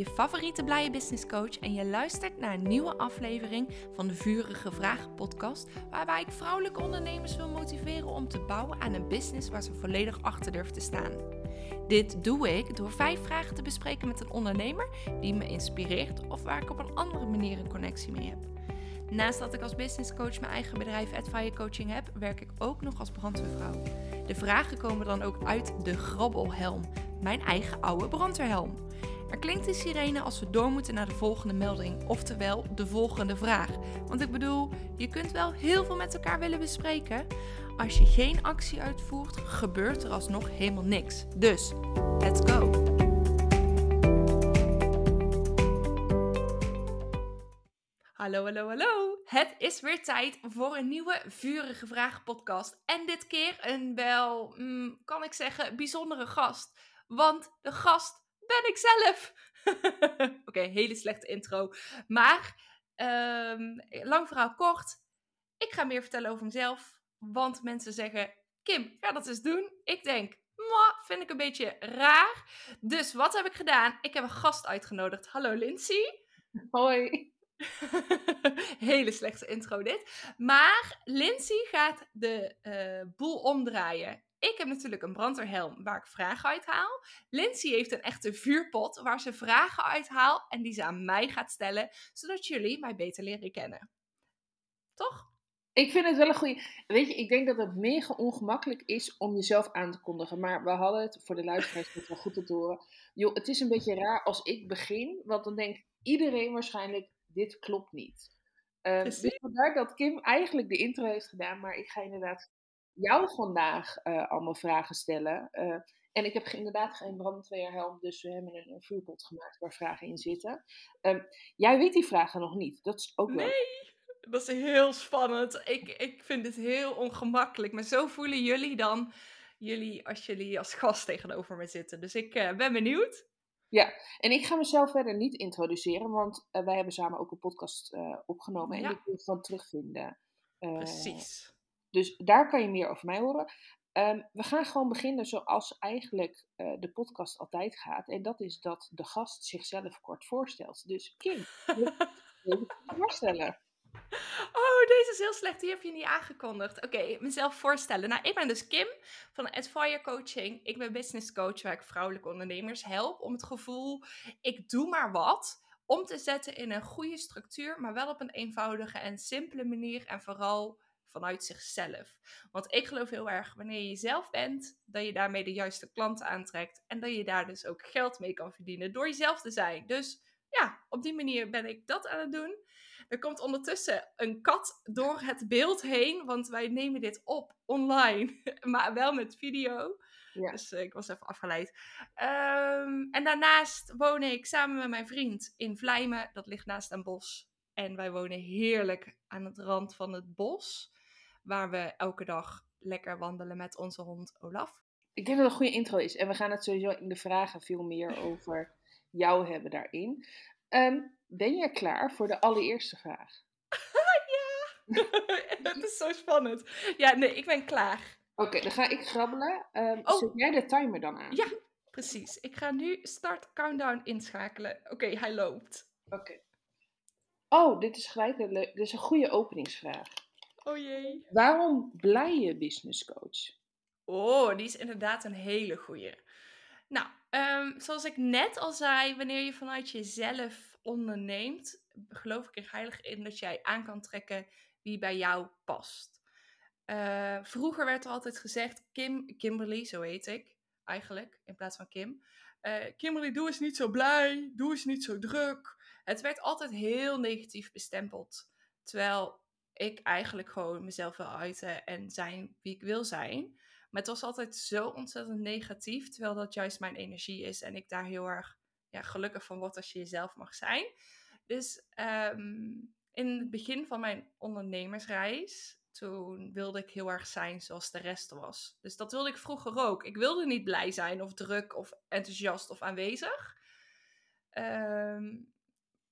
je favoriete blije business coach en je luistert naar een nieuwe aflevering van de Vurige Vragen podcast, waarbij ik vrouwelijke ondernemers wil motiveren om te bouwen aan een business waar ze volledig achter durven te staan. Dit doe ik door vijf vragen te bespreken met een ondernemer die me inspireert of waar ik op een andere manier een connectie mee heb. Naast dat ik als business coach mijn eigen bedrijf Adfire Coaching heb, werk ik ook nog als brandweervrouw. De vragen komen dan ook uit de grabbelhelm, mijn eigen oude brandweerhelm. Er klinkt de sirene als we door moeten naar de volgende melding, oftewel de volgende vraag. Want ik bedoel, je kunt wel heel veel met elkaar willen bespreken. Als je geen actie uitvoert, gebeurt er alsnog helemaal niks. Dus, let's go! Hallo, hallo, hallo. Het is weer tijd voor een nieuwe Vurige Vragen podcast. En dit keer een wel, mm, kan ik zeggen, bijzondere gast. Want de gast ben ik zelf. Oké, hele slechte intro. Maar, um, lang verhaal kort. Ik ga meer vertellen over mezelf. Want mensen zeggen, Kim, ga dat eens doen. Ik denk, vind ik een beetje raar. Dus wat heb ik gedaan? Ik heb een gast uitgenodigd. Hallo Lindsay. Hoi. Hele slechte intro dit. Maar Lindsay gaat de uh, boel omdraaien. Ik heb natuurlijk een brandweerhelm waar ik vragen uit haal. Lindsay heeft een echte vuurpot waar ze vragen uithaalt en die ze aan mij gaat stellen, zodat jullie mij beter leren kennen. Toch? Ik vind het wel een goede. Weet je, ik denk dat het mega ongemakkelijk is om jezelf aan te kondigen. Maar we hadden het voor de luisteraars wel goed te horen. Joh, het is een beetje raar als ik begin, want dan denkt iedereen waarschijnlijk: dit klopt niet. Uh, dus vandaar dat Kim eigenlijk de intro heeft gedaan, maar ik ga inderdaad jou vandaag uh, allemaal vragen stellen. Uh, en ik heb inderdaad geen brandweerhelm, dus we hebben een, een vuurpot gemaakt waar vragen in zitten. Um, jij weet die vragen nog niet, dat is ook wel... Nee, dat is heel spannend. Ik, ik vind het heel ongemakkelijk, maar zo voelen jullie dan, jullie als jullie als gast tegenover me zitten. Dus ik uh, ben benieuwd. Ja, en ik ga mezelf verder niet introduceren, want wij hebben samen ook een podcast opgenomen en ja. die kun je van terugvinden. Precies. Dus daar kan je meer over mij horen. Um, we gaan gewoon beginnen zoals eigenlijk uh, de podcast altijd gaat. En dat is dat de gast zichzelf kort voorstelt. Dus Kim, wil je voorstellen? Oh, deze is heel slecht. Die heb je niet aangekondigd. Oké, okay, mezelf voorstellen. Nou, ik ben dus Kim van Adfire Coaching. Ik ben business coach waar ik vrouwelijke ondernemers help om het gevoel, ik doe maar wat, om te zetten in een goede structuur, maar wel op een eenvoudige en simpele manier. En vooral vanuit zichzelf. Want ik geloof heel erg, wanneer je jezelf bent, dat je daarmee de juiste klanten aantrekt. En dat je daar dus ook geld mee kan verdienen door jezelf te zijn. Dus ja, op die manier ben ik dat aan het doen. Er komt ondertussen een kat door het beeld heen, want wij nemen dit op online, maar wel met video. Ja. Dus uh, ik was even afgeleid. Um, en daarnaast woon ik samen met mijn vriend in Vlijmen. Dat ligt naast een bos. En wij wonen heerlijk aan het rand van het bos waar we elke dag lekker wandelen met onze hond Olaf. Ik denk dat het een goede intro is. En we gaan het sowieso in de vragen veel meer over jou hebben daarin. Um, ben je klaar voor de allereerste vraag? ja, dat is zo spannend. Ja, nee, ik ben klaar. Oké, dan ga ik grabbelen. Um, oh. Zet jij de timer dan aan? Ja, precies. Ik ga nu start countdown inschakelen. Oké, okay, hij loopt. Oké. Oh, dit is gelijk een, dit is een goede openingsvraag. Oh jee. Waarom blije business coach? Oh, die is inderdaad een hele goeie. Nou, um, zoals ik net al zei, wanneer je vanuit jezelf onderneemt, geloof ik er heilig in dat jij aan kan trekken wie bij jou past. Uh, vroeger werd er altijd gezegd, Kim, Kimberly, zo heet ik eigenlijk, in plaats van Kim. Uh, Kimberly, doe eens niet zo blij, doe eens niet zo druk. Het werd altijd heel negatief bestempeld. Terwijl ik eigenlijk gewoon mezelf wil uiten en zijn wie ik wil zijn. Maar het was altijd zo ontzettend negatief, terwijl dat juist mijn energie is en ik daar heel erg ja, gelukkig van word als je jezelf mag zijn. Dus ehm, in het begin van mijn ondernemersreis, toen wilde ik heel erg zijn zoals de rest was. Dus dat wilde ik vroeger ook. Ik wilde niet blij zijn of druk of enthousiast of aanwezig. Um,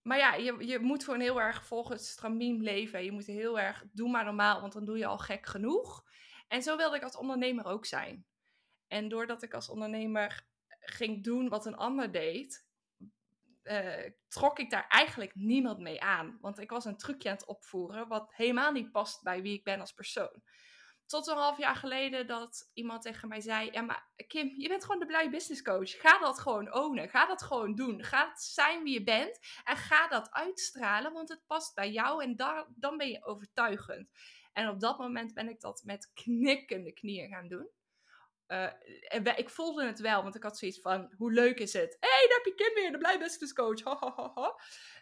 maar ja, je, je moet gewoon heel erg volgens stramien leven. Je moet heel erg, doe maar normaal, want dan doe je al gek genoeg. En zo wilde ik als ondernemer ook zijn. En doordat ik als ondernemer ging doen wat een ander deed, eh, trok ik daar eigenlijk niemand mee aan. Want ik was een trucje aan het opvoeren wat helemaal niet past bij wie ik ben als persoon. Tot een half jaar geleden dat iemand tegen mij zei: Ja, maar Kim, je bent gewoon de blije business coach. Ga dat gewoon ownen. Ga dat gewoon doen. Ga zijn wie je bent. En ga dat uitstralen, want het past bij jou en daar, dan ben je overtuigend. En op dat moment ben ik dat met knikkende knieën gaan doen. Uh, ik voelde het wel, want ik had zoiets van: hoe leuk is het? Hé, hey, daar heb je Kim weer, de blij business coach.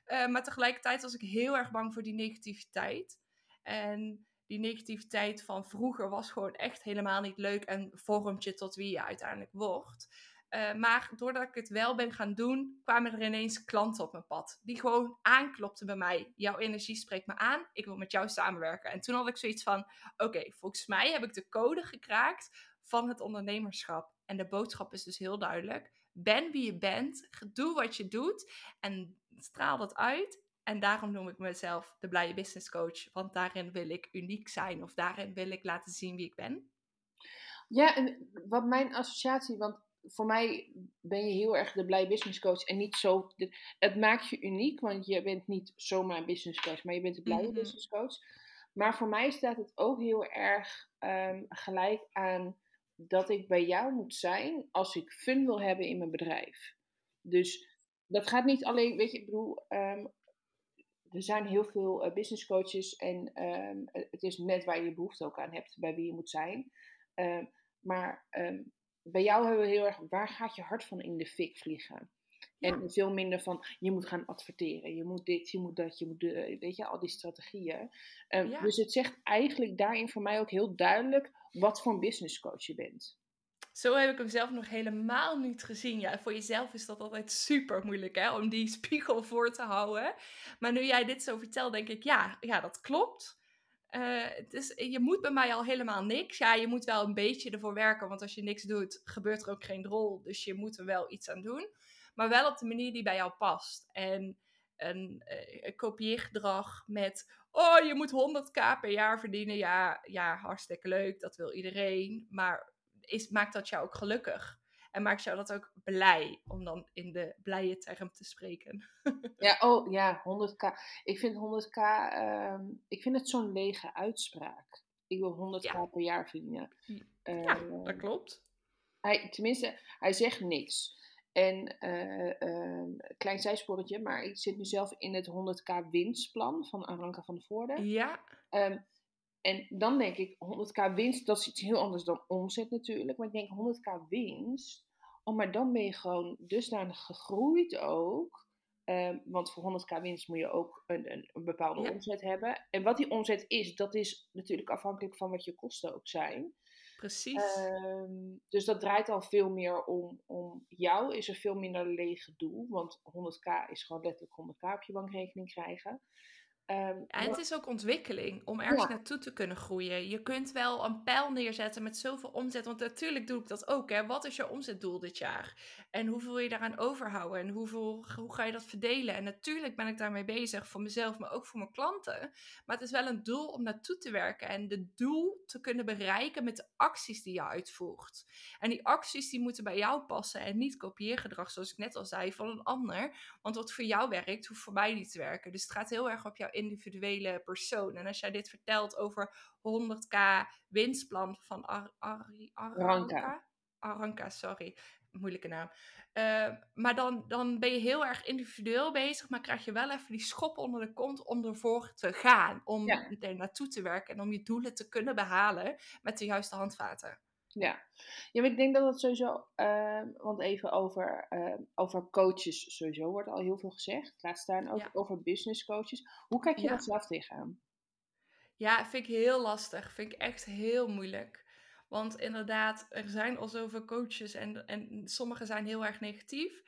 Uh, maar tegelijkertijd was ik heel erg bang voor die negativiteit. En die negativiteit van vroeger was gewoon echt helemaal niet leuk en vormt je tot wie je uiteindelijk wordt. Uh, maar doordat ik het wel ben gaan doen, kwamen er ineens klanten op mijn pad. Die gewoon aanklopten bij mij. Jouw energie spreekt me aan. Ik wil met jou samenwerken. En toen had ik zoiets van: oké, volgens mij heb ik de code gekraakt van het ondernemerschap. En de boodschap is dus heel duidelijk. Ben wie je bent. Doe wat je doet. En straal dat uit. En daarom noem ik mezelf de blije business coach. Want daarin wil ik uniek zijn. Of daarin wil ik laten zien wie ik ben. Ja, en wat mijn associatie, want voor mij ben je heel erg de blij business coach en niet zo. Het maakt je uniek, want je bent niet zomaar een business coach, maar je bent de blije mm business coach. Maar voor mij staat het ook heel erg um, gelijk aan dat ik bij jou moet zijn als ik fun wil hebben in mijn bedrijf. Dus dat gaat niet alleen, weet je, ik bedoel, um, er zijn heel veel uh, business coaches en um, het is net waar je behoefte ook aan hebt, bij wie je moet zijn. maar bij jou hebben we heel erg, waar gaat je hart van in de fik vliegen? En veel minder van, je moet gaan adverteren, je moet dit, je moet dat, je moet, de, weet je, al die strategieën. Um, Dus het zegt eigenlijk daarin voor mij ook heel duidelijk wat voor een business coach je bent. Zo heb ik hem zelf nog helemaal niet gezien. Ja, voor jezelf is dat altijd super moeilijk, hè, om die spiegel voor te houden. Maar nu jij dit zo vertelt, denk ik, ja, ja dat klopt. Uh, is, je moet bij mij al helemaal niks. Ja, je moet wel een beetje ervoor werken, want als je niks doet, gebeurt er ook geen rol. Dus je moet er wel iets aan doen. Maar wel op de manier die bij jou past. En een, uh, een met, oh, je moet 100k per jaar verdienen. Ja, ja, hartstikke leuk, dat wil iedereen. Maar is, maakt dat jou ook gelukkig? En maakt jou dat ook blij, om dan in de blije term te spreken? ja, oh ja, 100k. Ik vind 100k, uh, ik vind het zo'n lege uitspraak. Ik wil 100k per jaar verdienen. ja, uh, dat klopt. Hij, tenminste, hij zegt niks. En uh, klein zijsporretje, maar ik zit nu zelf in het 100k winstplan van Aranka van de Voorde. Ja. Um, en dan denk ik, 100k winst, dat is iets heel anders dan omzet natuurlijk. Maar ik denk 100k winst, oh, maar dan ben je gewoon dusdanig gegroeid ook. Um, want voor 100k winst moet je ook een, een, een bepaalde omzet hebben. En wat die omzet is, dat is natuurlijk afhankelijk van wat je kosten ook zijn. Precies. Um, dus dat draait al veel meer om, om jou. Is er veel minder lege doel. Want 100k is gewoon letterlijk 100k op je bankrekening krijgen. Um, en het is ook ontwikkeling om ergens naartoe te kunnen groeien. Je kunt wel een pijl neerzetten met zoveel omzet. Want natuurlijk doe ik dat ook. Hè. Wat is je omzetdoel dit jaar? En hoeveel wil je daaraan overhouden? En hoeveel, hoe ga je dat verdelen? En natuurlijk ben ik daarmee bezig voor mezelf, maar ook voor mijn klanten. Maar het is wel een doel om naartoe te werken. En de doel te kunnen bereiken met de acties die je uitvoert. En die acties die moeten bij jou passen. En niet kopieergedrag, zoals ik net al zei, van een ander. Want wat voor jou werkt, hoeft voor mij niet te werken. Dus het gaat heel erg op jouw individuele persoon. En als jij dit vertelt over 100k winstplan van Ar Ar Aranka. Aranka, sorry. Moeilijke naam. Uh, maar dan, dan ben je heel erg individueel bezig, maar krijg je wel even die schop onder de kont om ervoor te gaan. Om er naartoe te werken en om je doelen te kunnen behalen met de juiste handvaten. Ja. ja, maar ik denk dat het sowieso, uh, want even over, uh, over coaches sowieso wordt al heel veel gezegd. Laat staan ook over business coaches. Hoe kijk je ja. dat zelf tegenaan? Ja, vind ik heel lastig. Vind ik echt heel moeilijk. Want inderdaad, er zijn al zoveel coaches en, en sommige zijn heel erg negatief.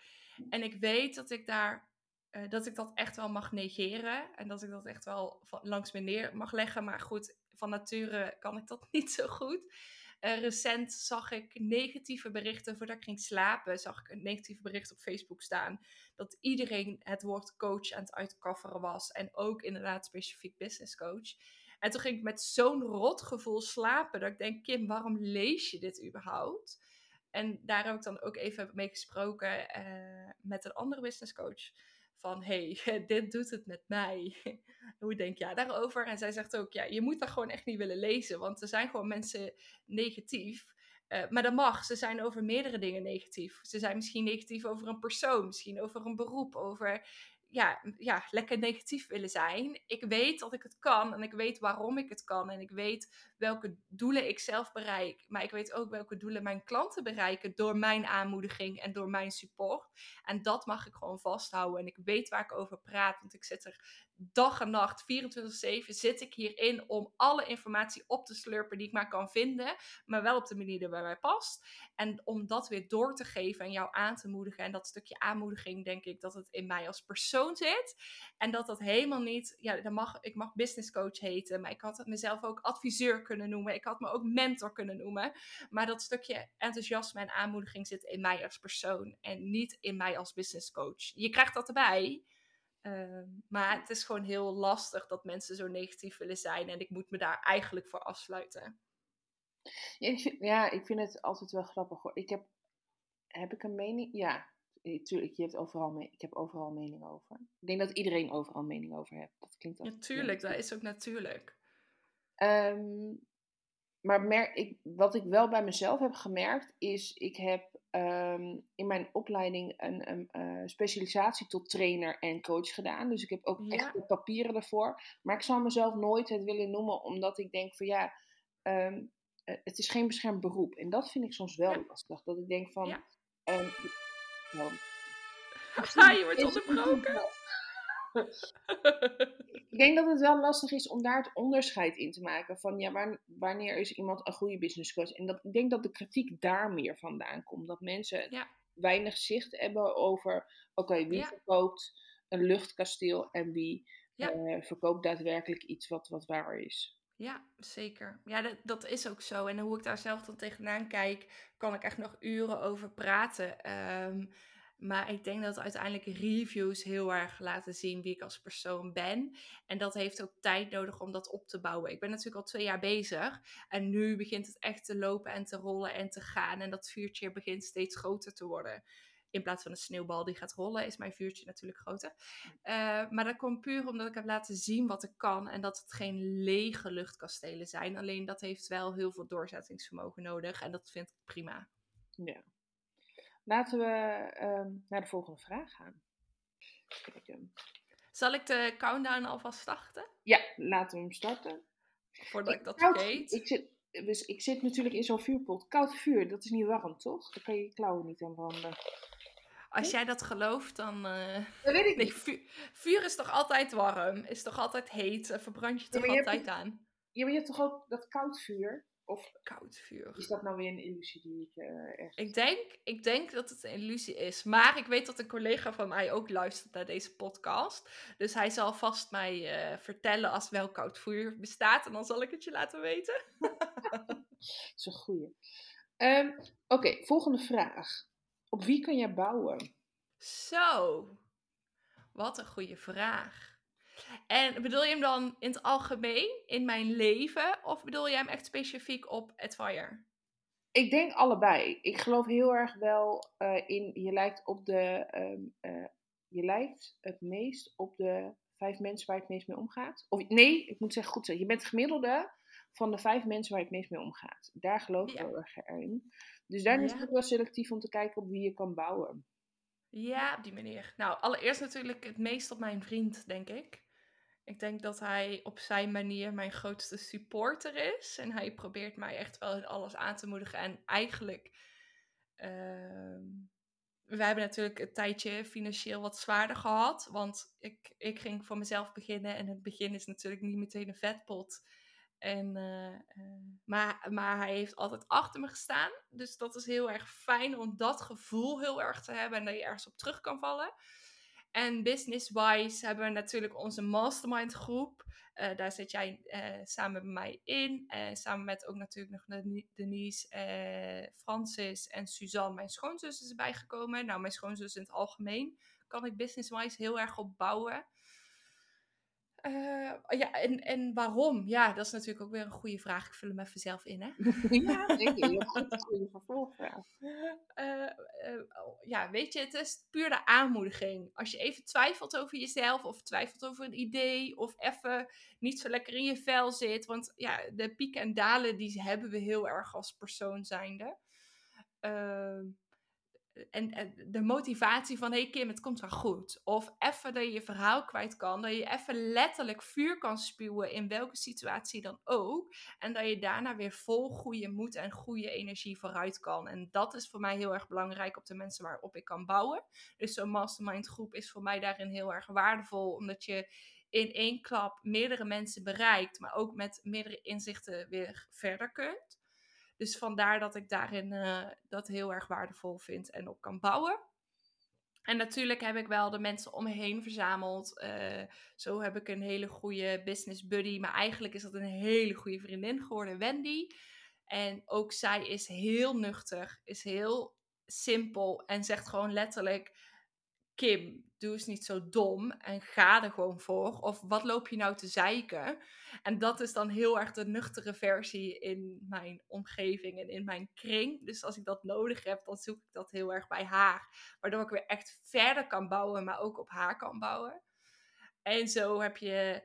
En ik weet dat ik daar uh, dat ik dat echt wel mag negeren. En dat ik dat echt wel langs me neer mag leggen. Maar goed, van nature kan ik dat niet zo goed. Uh, recent zag ik negatieve berichten, voordat ik ging slapen, zag ik een negatieve bericht op Facebook staan. Dat iedereen het woord coach aan het uitkafferen was. En ook inderdaad specifiek business coach. En toen ging ik met zo'n rot gevoel slapen dat ik denk, Kim, waarom lees je dit überhaupt? En daar heb ik dan ook even mee gesproken uh, met een andere business coach. Van hey, dit doet het met mij. Hoe denk jij daarover? En zij zegt ook, ja, je moet dat gewoon echt niet willen lezen. Want er zijn gewoon mensen negatief. Uh, maar dat mag. Ze zijn over meerdere dingen negatief. Ze zijn misschien negatief over een persoon, misschien over een beroep, over ja, ja, lekker negatief willen zijn. Ik weet dat ik het kan en ik weet waarom ik het kan. En ik weet welke doelen ik zelf bereik. Maar ik weet ook welke doelen mijn klanten bereiken door mijn aanmoediging en door mijn support. En dat mag ik gewoon vasthouden. En ik weet waar ik over praat, want ik zit er dag en nacht, 24-7, zit ik hierin om alle informatie op te slurpen die ik maar kan vinden, maar wel op de manier die bij mij past. En om dat weer door te geven en jou aan te moedigen. En dat stukje aanmoediging, denk ik, dat het in mij als persoon zit. En dat dat helemaal niet, ja, dan mag, ik mag business coach heten, maar ik had mezelf ook adviseur kunnen noemen. Ik had me ook mentor kunnen noemen. Maar dat stukje enthousiasme en aanmoediging zit in mij als persoon en niet in mij als business coach. Je krijgt dat erbij. Ehm, maar het is gewoon heel lastig dat mensen zo negatief willen zijn. En ik moet me daar eigenlijk voor afsluiten. Ja, ik vind, ja, ik vind het altijd wel grappig hoor. Ik heb, heb ik een mening? Ja, natuurlijk. Je hebt overal ik heb overal mening over. Ik denk dat iedereen overal mening over heeft. Dat klinkt Natuurlijk, dat is ook natuurlijk. Um, maar mer ik, wat ik wel bij mezelf heb gemerkt, is ik heb um, in mijn opleiding een, een uh, specialisatie tot trainer en coach gedaan. Dus ik heb ook ja. echt de papieren ervoor. Maar ik zou mezelf nooit het willen noemen, omdat ik denk van ja, um, het is geen beschermd beroep. En dat vind ik soms wel ja. lastig. Dat ik denk van. Ja. Um, nou, je wordt onderbroken ik denk dat het wel lastig is om daar het onderscheid in te maken van ja, wanneer is iemand een goede business coach? En dat, ik denk dat de kritiek daar meer vandaan komt. Dat mensen weinig zicht hebben over, oké, wie verkoopt een luchtkasteel en wie uh, verkoopt daadwerkelijk iets wat, wat waar is. Ja, zeker. Ja, dat, dat is ook zo. En hoe ik daar zelf dan tegenaan kijk, kan ik echt nog uren over praten. Um, maar ik denk dat uiteindelijk reviews heel erg laten zien wie ik als persoon ben. En dat heeft ook tijd nodig om dat op te bouwen. Ik ben natuurlijk al twee jaar bezig. En nu begint het echt te lopen en te rollen en te gaan. En dat vuurtje begint steeds groter te worden. In plaats van een sneeuwbal die gaat rollen, is mijn vuurtje natuurlijk groter. Uh, maar dat komt puur omdat ik heb laten zien wat ik kan. En dat het geen lege luchtkastelen zijn. Alleen dat heeft wel heel veel doorzettingsvermogen nodig. En dat vind ik prima. Ja. Laten we um, naar de volgende vraag gaan. Zal ik de countdown alvast starten? Ja, laten we hem starten. Voordat ik, ik dat vergeet. Ik zit, dus ik zit natuurlijk in zo'n vuurpot. Koud vuur, dat is niet warm, toch? Daar kan je je klauwen niet aan branden. Als jij dat gelooft, dan. Uh... Dat weet ik nee, vuur, vuur, is toch altijd warm? Is toch altijd heet? Verbrand je toch ja, altijd aan? Ja, maar je hebt toch ook dat koud vuur? Of koud vuur. Is dat nou weer een illusie die ik uh, echt... Ik denk, ik denk dat het een illusie is. Maar ik weet dat een collega van mij ook luistert naar deze podcast. Dus hij zal vast mij uh, vertellen als wel koud vuur bestaat. En dan zal ik het je laten weten. dat is een goeie. Um, Oké, okay, volgende vraag. Op wie kan jij bouwen? Zo, wat een goede vraag. En bedoel je hem dan in het algemeen, in mijn leven? Of bedoel je hem echt specifiek op Adfire? Ik denk allebei. Ik geloof heel erg wel uh, in, je lijkt op de, um, uh, je lijkt het meest op de vijf mensen waar je het meest mee omgaat. Of nee, ik moet zeggen goed zeggen, je bent het gemiddelde van de vijf mensen waar je het meest mee omgaat. Daar geloof ik ja. heel erg in. Dus daar is het wel selectief om te kijken op wie je kan bouwen. Ja, op die manier. Nou, allereerst natuurlijk het meest op mijn vriend, denk ik. Ik denk dat hij op zijn manier mijn grootste supporter is. En hij probeert mij echt wel in alles aan te moedigen. En eigenlijk, uh, we hebben natuurlijk een tijdje financieel wat zwaarder gehad. Want ik, ik ging voor mezelf beginnen. En het begin is natuurlijk niet meteen een vetpot. En, uh, uh, maar, maar hij heeft altijd achter me gestaan. Dus dat is heel erg fijn om dat gevoel heel erg te hebben. En dat je ergens op terug kan vallen. En business-wise hebben we natuurlijk onze mastermind groep. Uh, daar zit jij uh, samen met mij in. En samen met ook natuurlijk nog Denise, uh, Francis en Suzanne, mijn schoonzus, is erbij gekomen. Nou, mijn schoonzus in het algemeen kan ik business-wise heel erg op bouwen. Uh, ja, en, en waarom? Ja, dat is natuurlijk ook weer een goede vraag. Ik vul hem even zelf in, hè? ja, denk je. Heel goed. Goede vervolgvraag. Uh, uh, ja, weet je, het is puur de aanmoediging. Als je even twijfelt over jezelf, of twijfelt over een idee, of even niet zo lekker in je vel zit. Want ja, de pieken en dalen, die hebben we heel erg als persoon zijnde. En, de motivatie van, hey Kim, het komt wel goed. Of even dat je je verhaal kwijt kan. Dat je even letterlijk vuur kan spuwen in welke situatie dan ook. En dat je daarna weer vol goede moed en goede energie vooruit kan. En dat is voor mij heel erg belangrijk op de mensen waarop ik kan bouwen. Dus zo'n mastermind groep is voor mij daarin heel erg waardevol. Omdat je in één klap meerdere mensen bereikt. Maar ook met meerdere inzichten weer verder kunt. Dus vandaar dat ik daarin uh, dat heel erg waardevol vind en op kan bouwen. En natuurlijk heb ik wel de mensen om me heen verzameld. Uh, zo heb ik een hele goede business buddy. Maar eigenlijk is dat een hele goede vriendin geworden, Wendy. En ook zij is heel nuchter, is heel simpel en zegt gewoon letterlijk: Kim, doe eens niet zo dom en ga er gewoon voor. Of wat loop je nou te zeiken? En dat is dan heel erg de nuchtere versie in mijn omgeving en in mijn kring. Dus als ik dat nodig heb, dan zoek ik dat heel erg bij haar. Waardoor ik weer echt verder kan bouwen, maar ook op haar kan bouwen. En zo heb je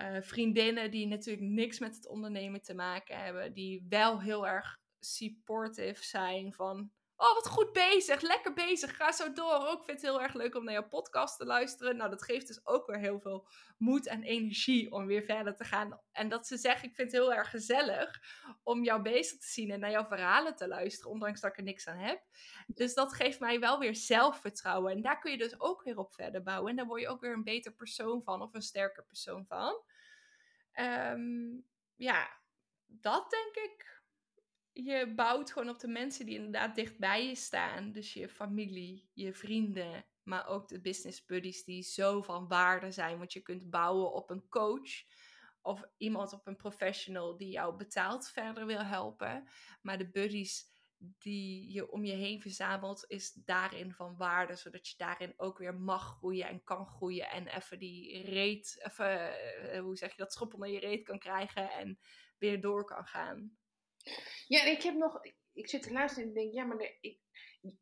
uh, vriendinnen die natuurlijk niks met het ondernemen te maken hebben, die wel heel erg supportive zijn van Oh, wat goed bezig. Lekker bezig. Ga zo door. Ook vind het heel erg leuk om naar jouw podcast te luisteren. Nou, dat geeft dus ook weer heel veel moed en energie om weer verder te gaan. En dat ze zeggen, ik vind het heel erg gezellig om jou bezig te zien en naar jouw verhalen te luisteren, ondanks dat ik er niks aan heb. Dus dat geeft mij wel weer zelfvertrouwen. En daar kun je dus ook weer op verder bouwen. En daar word je ook weer een beter persoon van of een sterker persoon van. Ehm, ja, dat denk ik je bouwt gewoon op de mensen die inderdaad dichtbij je staan. Dus je familie, je vrienden, maar ook de business buddies die zo van waarde zijn. Want je kunt bouwen op een coach of iemand op een professional die jou betaald verder wil helpen. Maar de buddies die je om je heen verzamelt, is daarin van waarde. Zodat je daarin ook weer mag groeien en kan groeien. En even die reet, even, eh, hoe zeg je dat, schop onder je reet kan krijgen en weer door kan gaan. Ja, ik heb nog. Ik zit te luisteren en denk, ja, maar ik,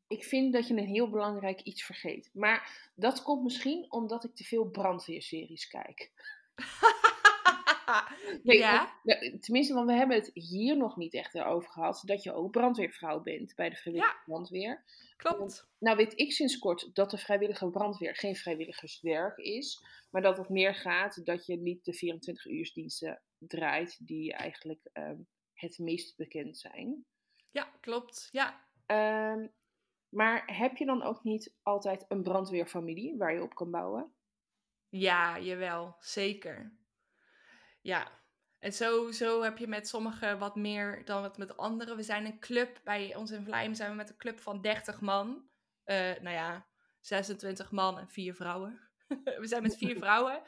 ik vind dat je een heel belangrijk iets vergeet. Maar dat komt misschien omdat ik te veel brandweerseries kijk. nee, ja. tenminste, want we hebben het hier nog niet echt over gehad. Dat je ook brandweervrouw bent bij de vrijwillige brandweer. Klopt. nou weet ik sinds kort dat de vrijwillige brandweer geen vrijwilligerswerk is. Maar dat het meer gaat dat je niet de 24 uursdiensten draait die eigenlijk ehm, het meest bekend zijn. Ja, klopt. Ja. Um, maar heb je dan ook niet altijd een brandweerfamilie waar je op kan bouwen? Ja, jawel, zeker. Ja, en zo, zo heb je met sommigen wat meer dan met anderen. We zijn een club, bij ons in Vlijmen zijn we met een club van 30 man. Uh, nou ja, 26 man en vier vrouwen. we zijn met vier vrouwen.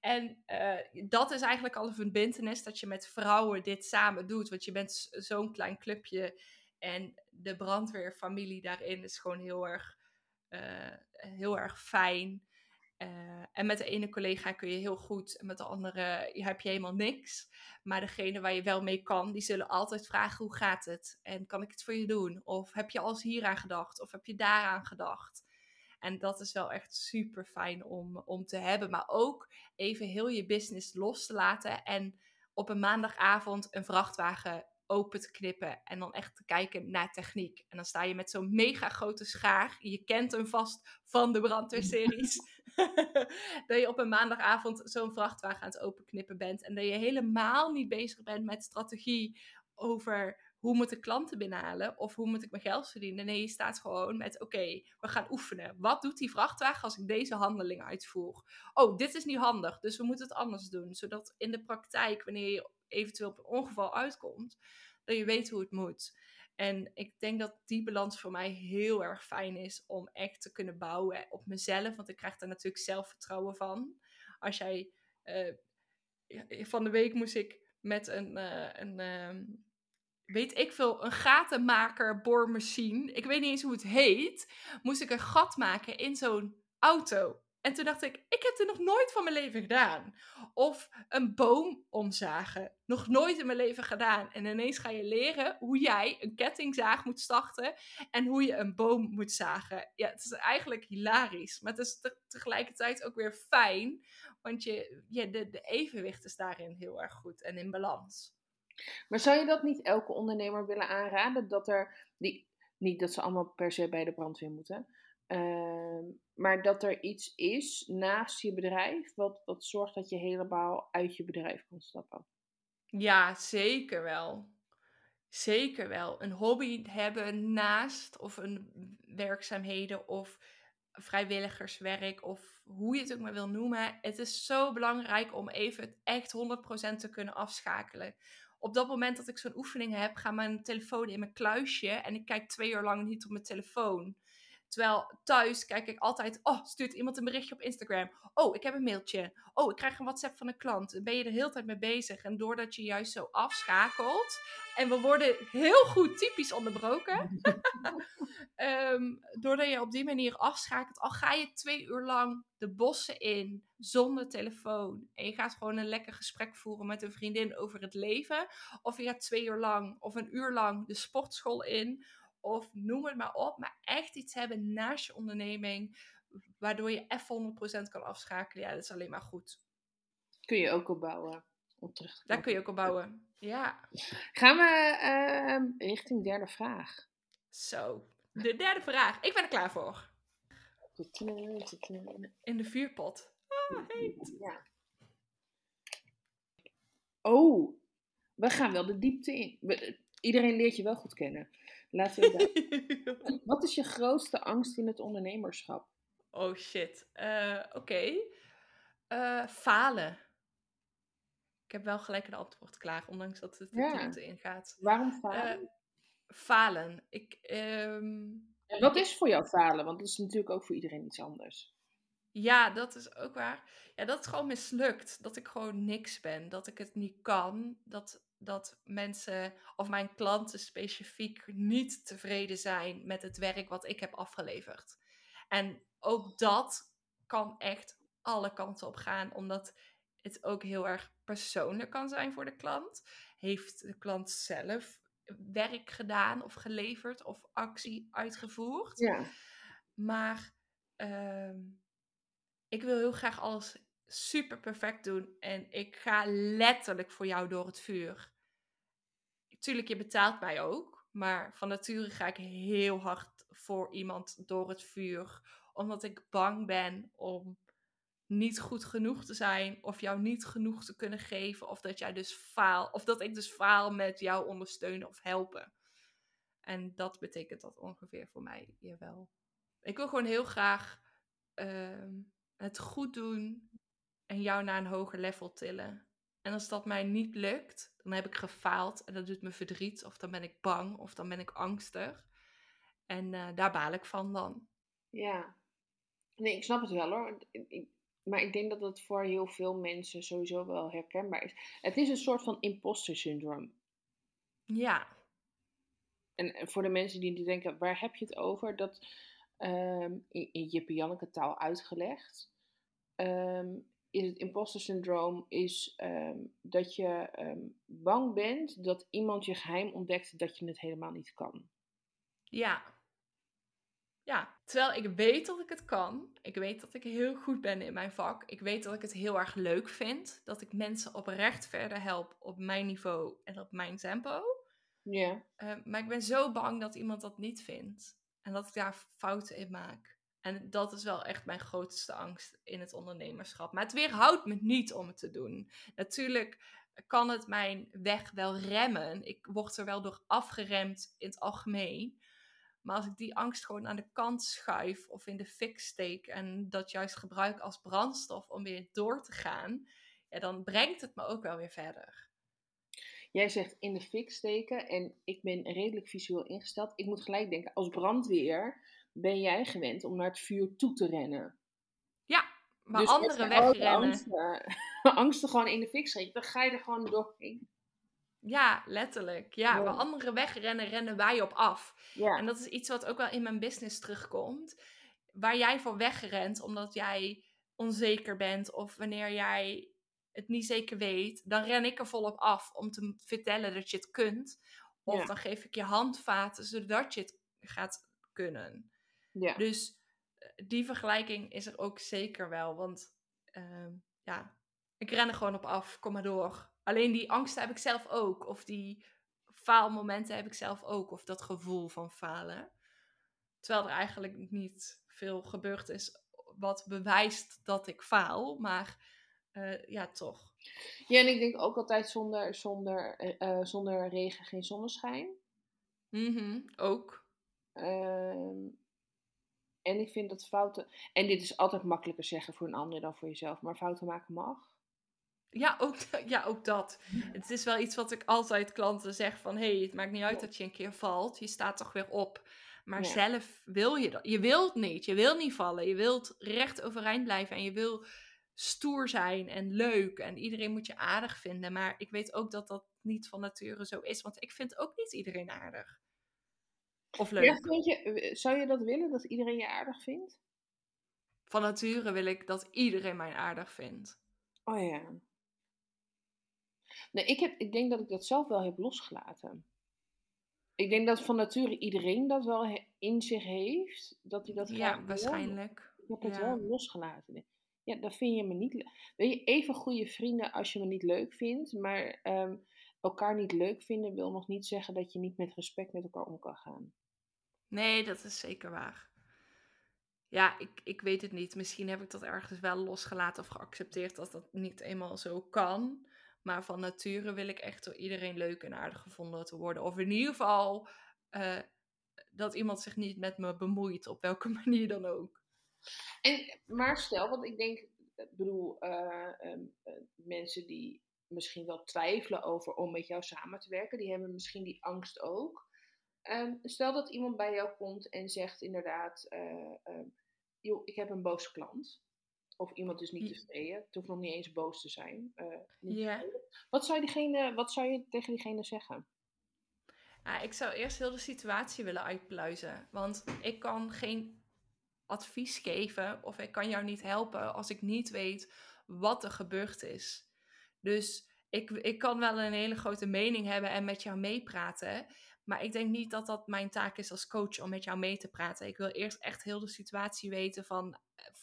En uh, dat is eigenlijk al een verbindenis dat je met vrouwen dit samen doet. Want je bent zo'n klein clubje. En de brandweerfamilie daarin is gewoon heel erg, uh, heel erg fijn. Uh, en met de ene collega kun je heel goed, en met de andere heb je helemaal niks. Maar degene waar je wel mee kan, die zullen altijd vragen: hoe gaat het? En kan ik het voor je doen? Of heb je alles hier aan gedacht? Of heb je daaraan gedacht? En dat is wel echt super fijn om, om te hebben. Maar ook even heel je business los te laten. En op een maandagavond een vrachtwagen open te knippen. En dan echt te kijken naar techniek. En dan sta je met zo'n mega grote schaar. Je kent hem vast van de brandweerseries. dat je op een maandagavond zo'n vrachtwagen aan het openknippen bent. En dat je helemaal niet bezig bent met strategie over hoe moet ik klanten binnenhalen of hoe moet ik mijn geld verdienen. Nee, je staat gewoon met oké, we gaan oefenen. Wat doet die vrachtwagen als ik deze handeling uitvoer? Oh, dit is niet handig, dus we moeten het anders doen. Zodat in de praktijk, wanneer je eventueel op een ongeval uitkomt, dat je weet hoe het moet. En ik denk dat die balans voor mij heel erg fijn is om echt te kunnen bouwen op mezelf. Want ik krijg daar natuurlijk zelfvertrouwen van. Als jij. Uh, van de week moest ik met een, uh, een ehm, weet ik veel, een gatenmaker boormachine. Ik weet niet eens hoe het heet. Moest ik een gat maken in zo'n auto. En toen dacht ik, ik heb dit nog nooit van mijn leven gedaan. Of een boom omzagen. Nog nooit in mijn leven gedaan. En ineens ga je leren hoe jij een kettingzaag moet starten. En hoe je een boom moet zagen. Ja, het is eigenlijk hilarisch. Maar het is tegelijkertijd ook weer fijn. Want je, je, de, de evenwicht is daarin heel erg goed en in balans. Maar zou je dat niet elke ondernemer willen aanraden? Dat er, die, niet dat ze allemaal per se bij de brandweer moeten. Ehm, maar dat er iets is naast je bedrijf, wat, wat zorgt dat je helemaal uit je bedrijf kan stappen. Ja, zeker wel. Zeker wel. Een hobby hebben naast of een werkzaamheden of vrijwilligerswerk of hoe je het ook maar wil noemen. Het is zo belangrijk om even echt 100% te kunnen afschakelen. Op dat moment dat ik zo'n oefening heb, gaat mijn telefoon in mijn kluisje en ik kijk twee uur lang niet op mijn telefoon. Terwijl thuis kijk ik altijd, oh, stuurt iemand een berichtje op Instagram. Oh, ik heb een mailtje. Oh, ik krijg een WhatsApp van een klant. Ben je er heel tijd mee bezig. En doordat je juist zo afschakelt. En we worden heel goed typisch onderbroken. um, doordat je op die manier afschakelt. Al ga je twee uur lang de bossen in zonder telefoon. En je gaat gewoon een lekker gesprek voeren met een vriendin over het leven. Of je gaat twee uur lang of een uur lang de sportschool in of noem het maar op. Maar echt iets hebben naast je onderneming, waardoor je even 100% kan afschakelen. Ja, dat is alleen maar goed. Kun je ook opbouwen. Om terug Daar kun je ook op bouwen. Ja. Gaan we uh, richting derde vraag. Zo, de derde vraag. Ik ben er klaar voor. In de vuurpot. Ah, heet. Ja. Oh, we gaan wel de diepte in. Iedereen leert je wel goed kennen. Laten we Wat is je grootste angst in het ondernemerschap? Oh shit. Uh, Oké. Eh, falen. Ik heb wel gelijk een antwoord klaar, ondanks dat het de ja. ingaat. Waarom falen? Uh, falen. Ik, um... wat is voor jou falen? Want dat is natuurlijk ook voor iedereen iets anders. Ja, dat is ook waar. Ja, dat het gewoon mislukt. Dat ik gewoon niks ben. Dat ik het niet kan. Dat dat mensen of mijn klanten specifiek niet tevreden zijn met het werk wat ik heb afgeleverd. En ook dat kan echt alle kanten op gaan, omdat het ook heel erg persoonlijk kan zijn voor de klant. Heeft de klant zelf werk gedaan of geleverd of actie uitgevoerd? Ja. Maar ehm, ik wil heel graag alles super perfect doen. En ik ga letterlijk voor jou door het vuur. Tuurlijk, je betaalt mij ook. Maar van nature ga ik heel hard voor iemand door het vuur. Omdat ik bang ben om niet goed genoeg te zijn. Of jou niet genoeg te kunnen geven. Of dat jij dus faal. Of dat ik dus faal met jou ondersteunen of helpen. En dat betekent dat ongeveer voor mij hier wel. Ik wil gewoon heel graag ehm, het goed doen en jou naar een hoger level tillen. En als dat mij niet lukt, dan heb ik gefaald en dat doet me verdriet. Of dan ben ik bang of dan ben ik angstig. En uh, daar baal ik van dan. Ja, nee, ik snap het wel hoor. Ik, maar ik denk dat het voor heel veel mensen sowieso wel herkenbaar is. Het is een soort van imposter syndroom. Ja. En voor de mensen die denken, waar heb je het over? Dat um, in, in je Janneke taal uitgelegd. Um, in het imposter syndroom is ehm, dat je ehm, bang bent dat iemand je geheim ontdekt dat je het helemaal niet kan. Ja. Ja, terwijl ik weet dat ik het kan. Ik weet dat ik heel goed ben in mijn vak. Ik weet dat ik het heel erg leuk vind. Dat ik mensen oprecht verder help op mijn niveau en op mijn tempo. Ja. Ehm, maar ik ben zo bang dat iemand dat niet vindt. En dat ik daar fouten in maak. En dat is wel echt mijn grootste angst in het ondernemerschap. Maar het weerhoudt me niet om het te doen. Natuurlijk kan het mijn weg wel remmen. Ik word er wel door afgeremd in het algemeen. Maar als ik die angst gewoon aan de kant schuif of in de fik steek en dat juist gebruik als brandstof om weer door te gaan, ja, dan brengt het me ook wel weer verder. Jij zegt in de fik steken en ik ben redelijk visueel ingesteld. Ik moet gelijk denken, als brandweer ben jij gewend om naar het vuur toe te rennen. Ja, maar dus anderen wegrennen. Angsten, angsten gewoon in de fik schieten, dan ga je er gewoon doorheen. Ja, letterlijk. Ja, ja. waar anderen wegrennen, rennen wij op af. Ja. En dat is iets wat ook wel in mijn business terugkomt. Waar jij voor wegrent, omdat jij onzeker bent of wanneer jij het niet zeker weet, dan ren ik er volop af om te vertellen dat je het kunt. Of dan geef ik je handvaten zodat je het gaat kunnen. Ja. Dus eh, die vergelijking is er ook zeker wel. Want ehm, ja, ik ren er gewoon op af, kom maar door. Alleen die angsten heb ik zelf ook. Of die faalmomenten heb ik zelf ook. Of dat gevoel van falen. Terwijl er eigenlijk niet veel gebeurd is wat bewijst dat ik faal. Maar uh, ja, toch. Ja, en ik denk ook altijd zonder, zonder, uh, zonder regen geen zonneschijn. Mm ook. Uh, en ik vind dat fouten. En dit is altijd makkelijker zeggen voor een ander dan voor jezelf, maar fouten maken mag. Ja, ook, ja, ook dat. Het is wel iets wat ik altijd klanten zeg van... hé, hey, het maakt niet uit dat je een keer valt. Je staat toch weer op. Maar zelf wil je dat. Je wilt niet. Je wilt niet vallen. Je wilt recht overeind blijven. En je wil stoer zijn en leuk. En iedereen moet je aardig vinden. Maar ik weet ook dat dat niet van nature zo is. Want ik vind ook niet iedereen aardig. Of leuk. Ja, vind je, zou je dat willen, dat iedereen je aardig vindt? Van nature wil ik dat iedereen mij aardig vindt. Oh ja. Nee, ik, heb, ik denk dat ik dat zelf wel heb losgelaten. Ik denk dat van nature iedereen dat wel in zich heeft. Dat hij dat Ja, waarschijnlijk. Ik heb het wel losgelaten. Ja, dat vind je me niet Weet je, even goede vrienden als je me niet leuk vindt. Maar ehm, elkaar niet leuk vinden wil nog niet zeggen dat je niet met respect met elkaar om kan gaan. Nee, dat is zeker waar. Ja, ik, ik weet het niet. Misschien heb ik dat ergens wel losgelaten of geaccepteerd dat dat niet eenmaal zo kan. Maar van nature wil ik echt door iedereen leuk en aardig gevonden te worden. Of in ieder geval uh, dat iemand zich niet met me bemoeit, op welke manier dan ook. En, maar stel, want ik denk, ik bedoel, uh, um, uh, mensen die misschien wel twijfelen over om met jou samen te werken, die hebben misschien die angst ook. Um, stel dat iemand bij jou komt en zegt inderdaad, uh, joh, ik heb een boze klant. Of iemand is niet tevreden. Het hoeft nog niet eens boos te zijn. Uh. Wat, zou diegene, wat zou je tegen diegene zeggen? Ja, ik zou eerst heel de situatie willen uitpluizen. Want ik kan geen advies geven of ik kan jou niet helpen als ik niet weet wat er gebeurd is. Dus ik, ik kan wel een hele grote mening hebben en met jou meepraten. Maar ik denk niet dat dat mijn taak is als coach om met jou mee te praten. Ik wil eerst echt heel de situatie weten van,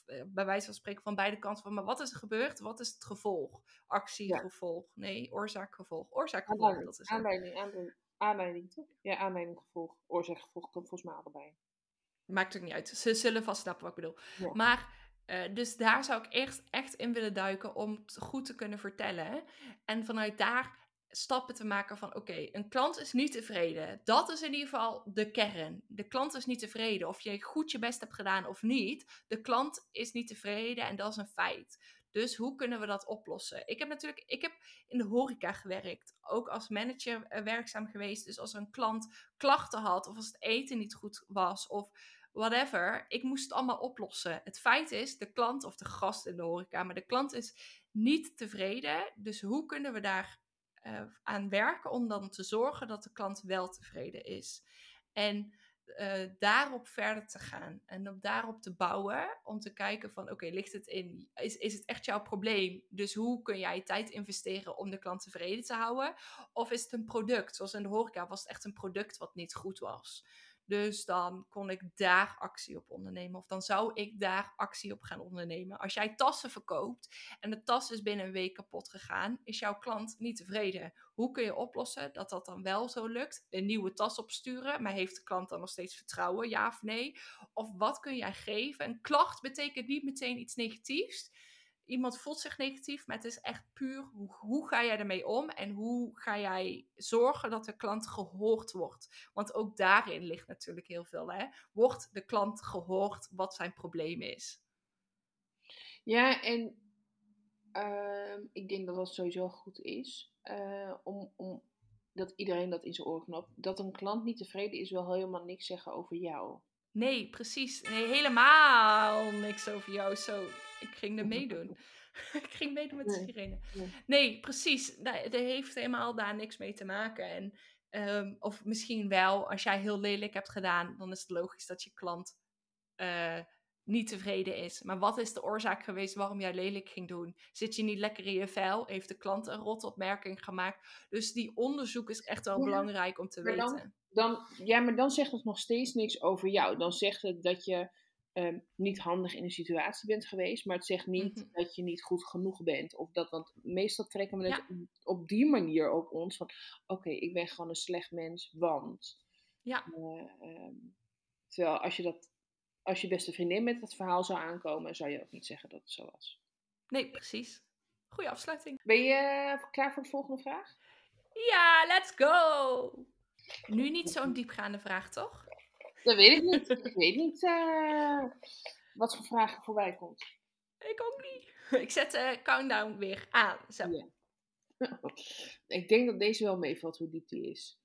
eh, bij wijze van spreken, van beide kanten. Van, maar wat is er gebeurd? Wat is het gevolg? Actie, gevolg. Nee, oorzaak, gevolg. Oorzaak, gevolg. Aanleiding, dat is aanleiding, aanleiding, aanleiding, toch? Ja, aanleiding, gevolg. Oorzaak, gevolg komt volgens mij allebei. Maakt ook niet uit. Ze zullen vast snappen wat ik bedoel. Maar, uh, dus daar zou ik eerst echt in willen duiken om het goed te kunnen vertellen. En vanuit daar stappen te maken van oké, een klant is niet tevreden. Dat is in ieder geval de kern. De klant is niet tevreden. Of je goed je best hebt gedaan of niet. De klant is niet tevreden en dat is een feit. Dus hoe kunnen we dat oplossen? Ik heb natuurlijk, ik heb in de horeca gewerkt. Ook als manager eh, werkzaam geweest. Dus als een klant klachten had of als het eten niet goed was of whatever. Ik moest het allemaal oplossen. Het feit is, de klant of de gast in de horeca, maar de klant is niet tevreden. Dus hoe kunnen we daar uh, aan werken om dan te zorgen dat de klant wel tevreden is. En uh, daarop verder te gaan en op daarop te bouwen om te kijken van oké, ligt het in, is, is het echt jouw probleem? Dus hoe kun jij tijd investeren om de klant tevreden te houden? Of is het een product? Zoals in de horeca was het echt een product wat niet goed was. Dus dan kon ik daar actie op ondernemen. Of dan zou ik daar actie op gaan ondernemen. Als jij tassen verkoopt en de tas is binnen een week kapot gegaan, is jouw klant niet tevreden. Hoe kun je oplossen dat dat dan wel zo lukt? Een nieuwe tas opsturen, maar heeft de klant dan nog steeds vertrouwen? Ja of nee? Of wat kun jij geven? Een klacht betekent niet meteen iets negatiefs iemand voelt zich negatief, maar het is echt puur hoe, hoe ga jij ermee om en hoe ga jij zorgen dat de klant gehoord wordt. Want ook daarin ligt natuurlijk heel veel. Hè? Wordt de klant gehoord wat zijn probleem is? Ja, en uh, ik denk dat dat sowieso goed is. Uh, om, om dat iedereen dat in zijn oren knapt. Dat een klant niet tevreden is, wil helemaal niks zeggen over jou. Nee, precies. Nee, helemaal niks over jou. Zo, ik ging er meedoen. ik ging meedoen met de sirene. Nee, precies. Dat, heeft helemaal daar niks mee te maken. En, um, of misschien wel, als jij heel lelijk hebt gedaan, dan is het logisch dat je klant uh, niet tevreden is. Maar wat is de oorzaak geweest waarom jij lelijk ging doen? Zit je niet lekker in je vel? Heeft de klant een rotopmerking gemaakt? Dus die onderzoek is echt wel belangrijk om te maar weten. Dan, dan, ja, maar dan zegt het nog steeds niks over jou. Dan zegt het dat je ehm, niet handig in een situatie bent geweest. Maar het zegt niet Mhm. dat je niet goed genoeg bent. Of dat, want meestal trekken we het Ja. op die manier op ons. Van, oké, ik ben gewoon een slecht mens, want... Ja. Eh, ehm, terwijl als je dat... Als je beste vriendin met dat verhaal zou aankomen, zou je ook niet zeggen dat het zo was. Nee, precies. Goeie afsluiting. Ben je eh, klaar voor de volgende vraag? Ja, let's go! Nu niet zo'n diepgaande vraag, toch? Dat weet ik niet. ik weet niet eh, wat voor vraag er voorbij komt. Ik ook niet. Ik zet de countdown weer aan. Zo. Ja. ik denk dat deze wel meevalt hoe diep die is.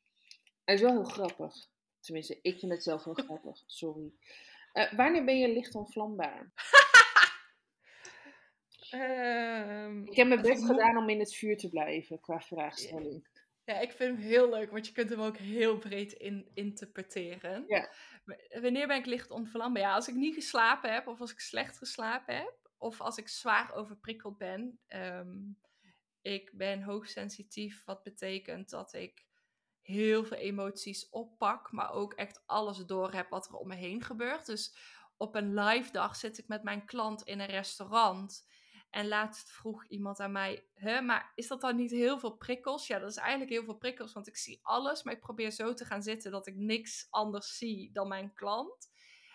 Hij is wel heel grappig. Tenminste, ik vind het zelf heel grappig. Sorry. Eh, wanneer ben je licht onvlambaar? Ehm, Ik heb mijn best gedaan om in het vuur te blijven qua vraagstelling. Ja, ik vind hem heel leuk, want je kunt hem ook heel breed in, interpreteren. Ja. Wanneer ben ik licht onverlambaar? Ja, als ik niet geslapen heb, of als ik slecht geslapen heb, of als ik zwaar overprikkeld ben. Ehm, ik ben hoogsensitief, wat betekent dat ik heel veel emoties oppak, maar ook echt alles door heb wat er om me heen gebeurt. Dus op een live dag zit ik met mijn klant in een restaurant. En laatst vroeg iemand aan mij, hè, maar is dat dan niet heel veel prikkels? Ja, dat is eigenlijk heel veel prikkels, want ik zie alles, maar ik probeer zo te gaan zitten dat ik niks anders zie dan mijn klant.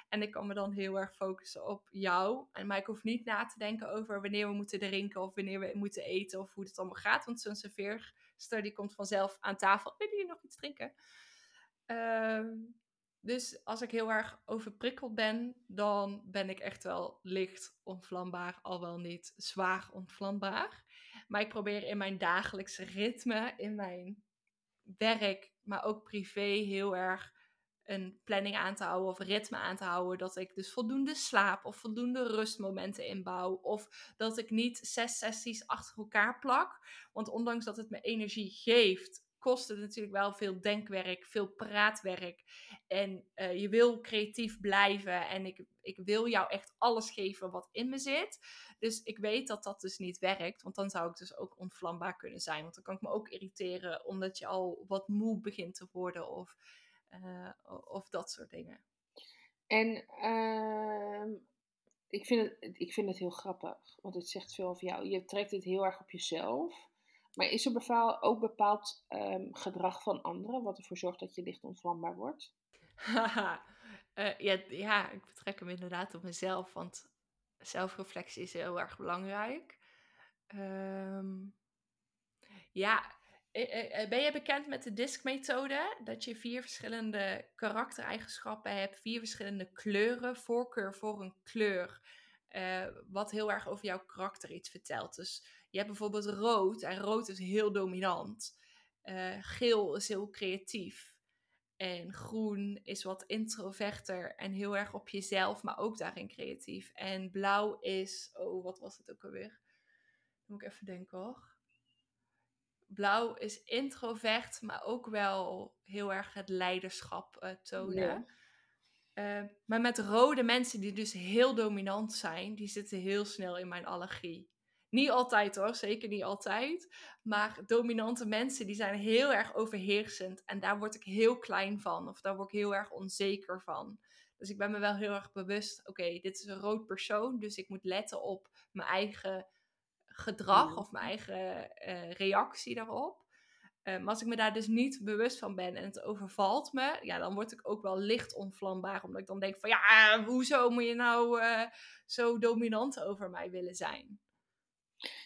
En ik kan me dan heel erg focussen op jou. En, maar ik hoef niet na te denken over wanneer we moeten drinken of wanneer we moeten eten of hoe het allemaal gaat. Want zo'n serveerster komt vanzelf aan tafel. Wil je nog iets drinken? Ehm, dus als ik heel erg overprikkeld ben, dan ben ik echt wel licht ontvlambaar, al wel niet zwaar ontvlambaar. Maar ik probeer in mijn dagelijkse ritme, in mijn werk, maar ook privé heel erg een planning aan te houden of ritme aan te houden. Dat ik dus voldoende slaap of voldoende rustmomenten inbouw. Of dat ik niet zes sessies achter elkaar plak. Want ondanks dat het me energie geeft, kost het natuurlijk wel veel denkwerk, veel praatwerk. En eh, je wil creatief blijven. En ik, ik wil jou echt alles geven wat in me zit. Dus ik weet dat dat dus niet werkt. Want dan zou ik dus ook ontvlambaar kunnen zijn. Want dan kan ik me ook irriteren omdat je al wat moe begint te worden. Of, eh, of dat soort dingen. En ehm, ik, vind het, ik vind het heel grappig, want het zegt veel over jou. Je trekt dit heel erg op jezelf. Maar is er bepaal, ook bepaald ehm, gedrag van anderen wat ervoor zorgt dat je licht ontvlambaar wordt? Eh, ja, ja, ik betrek hem inderdaad op mezelf, want zelfreflectie is heel erg belangrijk. Ehm, ja, eh, eh, ben je bekend met de DISC-methode? Dat je vier verschillende karaktereigenschappen hebt, vier verschillende kleuren, voorkeur voor een kleur, eh, wat heel erg over jouw karakter iets vertelt. Dus je hebt bijvoorbeeld rood, en rood is heel dominant. Eh, geel is heel creatief. En groen is wat introverter en heel erg op jezelf, maar ook daarin creatief. En blauw is, oh, wat was het ook alweer? Moet ik even denken hoor. Blauw is introvert, maar ook wel heel erg het leiderschap eh, tonen. Ja. Eh, maar met rode mensen die dus heel dominant zijn, die zitten heel snel in mijn allergie. Niet altijd hoor, zeker niet altijd. Maar dominante mensen die zijn heel erg overheersend. En daar word ik heel klein van. Of daar word ik heel erg onzeker van. Dus ik ben me wel heel erg bewust. Oké, dit is een rood persoon. Dus ik moet letten op mijn eigen gedrag. Ja. Of mijn eigen eh, reactie daarop. Eh, maar als ik me daar dus niet bewust van ben en het overvalt me, ja, dan word ik ook wel licht onvlambaar. Omdat ik dan denk van, ja, hoezo moet je nou eh, zo dominant over mij willen zijn?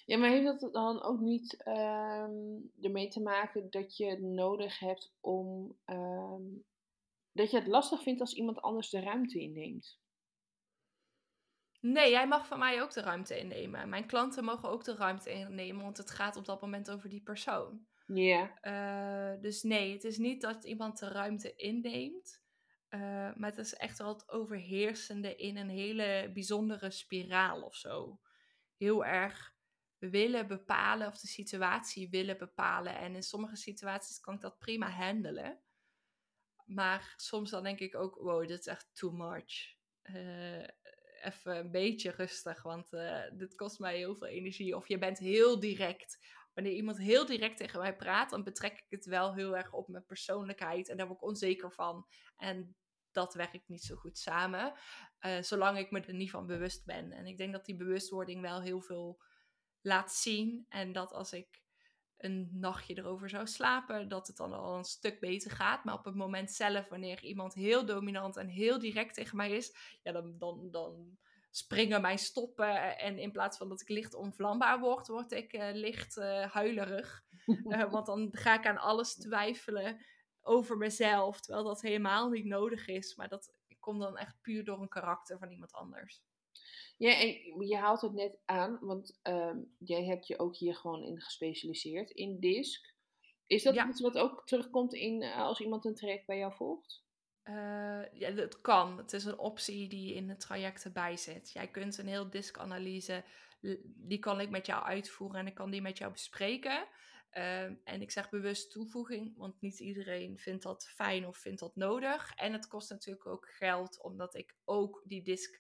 Ja, maar heeft dat dan ook niet ehm, ermee te maken dat je het nodig hebt om. ehm, dat je het lastig vindt als iemand anders de ruimte inneemt? Nee, jij mag van mij ook de ruimte innemen. Mijn klanten mogen ook de ruimte innemen, want het gaat op dat moment over die persoon. Ja. Eh, dus nee, het is niet dat iemand de ruimte inneemt. eh, maar het is echt wel het overheersende in een hele bijzondere spiraal of zo. Heel erg willen bepalen of de situatie willen bepalen. En in sommige situaties kan ik dat prima handelen. Maar soms dan denk ik ook, wow, dit is echt too much. Eh, even een beetje rustig, want uh, dit kost mij heel veel energie. Of je bent heel direct. Wanneer iemand heel direct tegen mij praat, dan betrek ik het wel heel erg op mijn persoonlijkheid. En daar word ik onzeker van. En dat werkt niet zo goed samen. Uh, zolang ik me er niet van bewust ben. En ik denk dat die bewustwording wel heel veel laat zien. En dat als ik een nachtje erover zou slapen, dat het dan al een stuk beter gaat. Maar op het moment zelf, wanneer iemand heel dominant en heel direct tegen mij is, ja, dan, dan, dan springen mijn stoppen. En in plaats van dat ik licht onvlambaar word, word ik uh, licht uh, huilerig. Uh, want dan ga ik aan alles twijfelen over mezelf, terwijl dat helemaal niet nodig is. Maar dat komt dan echt puur door een karakter van iemand anders. Ja, en je haalt het net aan, want uh, jij hebt je ook hier gewoon in gespecialiseerd, in DISC. Is dat iets wat ook terugkomt in, uh, als iemand een traject bij jou volgt? Uh, ja, het kan. Het is een optie die in het traject erbij zit. Jij kunt een heel DISC-analyse, die kan ik met jou uitvoeren en ik kan die met jou bespreken. Uh, en ik zeg bewust toevoeging, want niet iedereen vindt dat fijn of vindt dat nodig. En het kost natuurlijk ook geld, omdat ik ook die DISC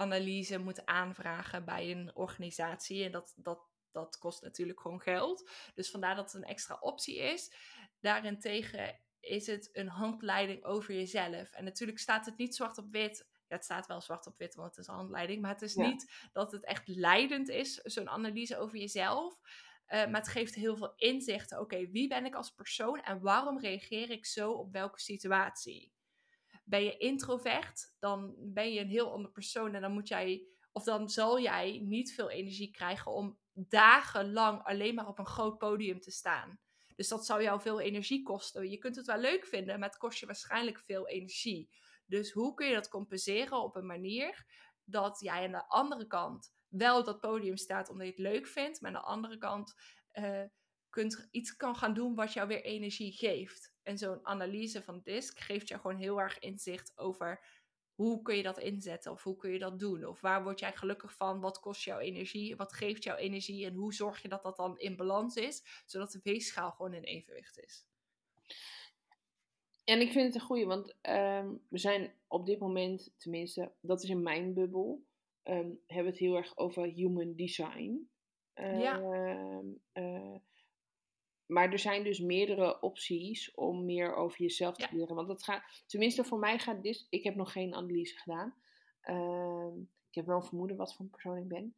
analyse moet aanvragen bij een organisatie. En dat, dat, dat kost natuurlijk gewoon geld. Dus vandaar dat het een extra optie is. Daarentegen is het een handleiding over jezelf. En natuurlijk staat het niet zwart op wit. Ja, het staat wel zwart op wit, want het is een handleiding. Maar het is niet dat het echt leidend is, zo'n analyse over jezelf. Uh, maar het geeft heel veel inzichten. Oké, wie ben ik als persoon en waarom reageer ik zo op welke situatie? Ben je introvert, dan ben je een heel ander persoon en dan moet jij, of dan zal jij niet veel energie krijgen om dagenlang alleen maar op een groot podium te staan. Dus dat zou jou veel energie kosten. Je kunt het wel leuk vinden, maar het kost je waarschijnlijk veel energie. Dus hoe kun je dat compenseren op een manier dat jij aan de andere kant wel op dat podium staat omdat je het leuk vindt, maar aan de andere kant uh, kunt, iets kan gaan doen wat jou weer energie geeft. En zo'n analyse van DISC geeft jou gewoon heel erg inzicht over hoe kun je dat inzetten of hoe kun je dat doen? Of waar word jij gelukkig van? Wat kost jouw energie? Wat geeft jouw energie? En hoe zorg je dat dat dan in balans is, zodat de weegschaal gewoon in evenwicht is? En ik vind het een goede, want um, we zijn op dit moment, tenminste, dat is in mijn bubbel, um, hebben we het heel erg over human design. ja. Uh, maar er zijn dus meerdere opties om meer over jezelf te leren. Want dat gaat, tenminste voor mij gaat dit, ik heb nog geen analyse gedaan. Uh, ik heb wel een vermoeden wat voor een persoon ik ben.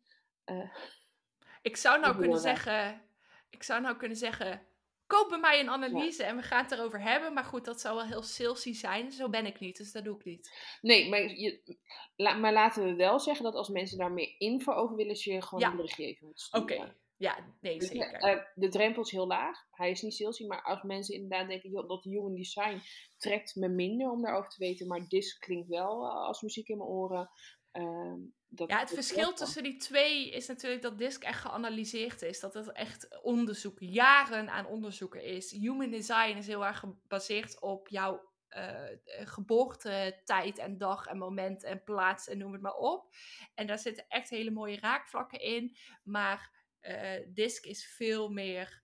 Uh, ik zou nou kunnen zeggen, ik zou nou kunnen zeggen, koop bij mij een analyse en we gaan het erover hebben. Maar goed, dat zou wel heel salesy zijn. Zo ben ik niet, dus dat doe ik niet. Nee, maar, je, maar laten we wel zeggen dat als mensen daar meer info over willen, je gewoon een berichtje even sturen. Ja, nee, dus, zeker. Uh, de drempel is heel laag. Hij is niet salesy, maar als mensen inderdaad denken joh, dat human design trekt me minder om daarover te weten, maar disc klinkt wel uh, als muziek in mijn oren. Uh, dat, ja, het verschil tussen die twee is natuurlijk dat DISC echt geanalyseerd is. Dat het echt onderzoek, jaren aan onderzoeken is. Human design is heel erg gebaseerd op jouw uh, geboorte, tijd en dag en moment en plaats en noem het maar op. En daar zitten echt hele mooie raakvlakken in. Maar uh, DISC is veel meer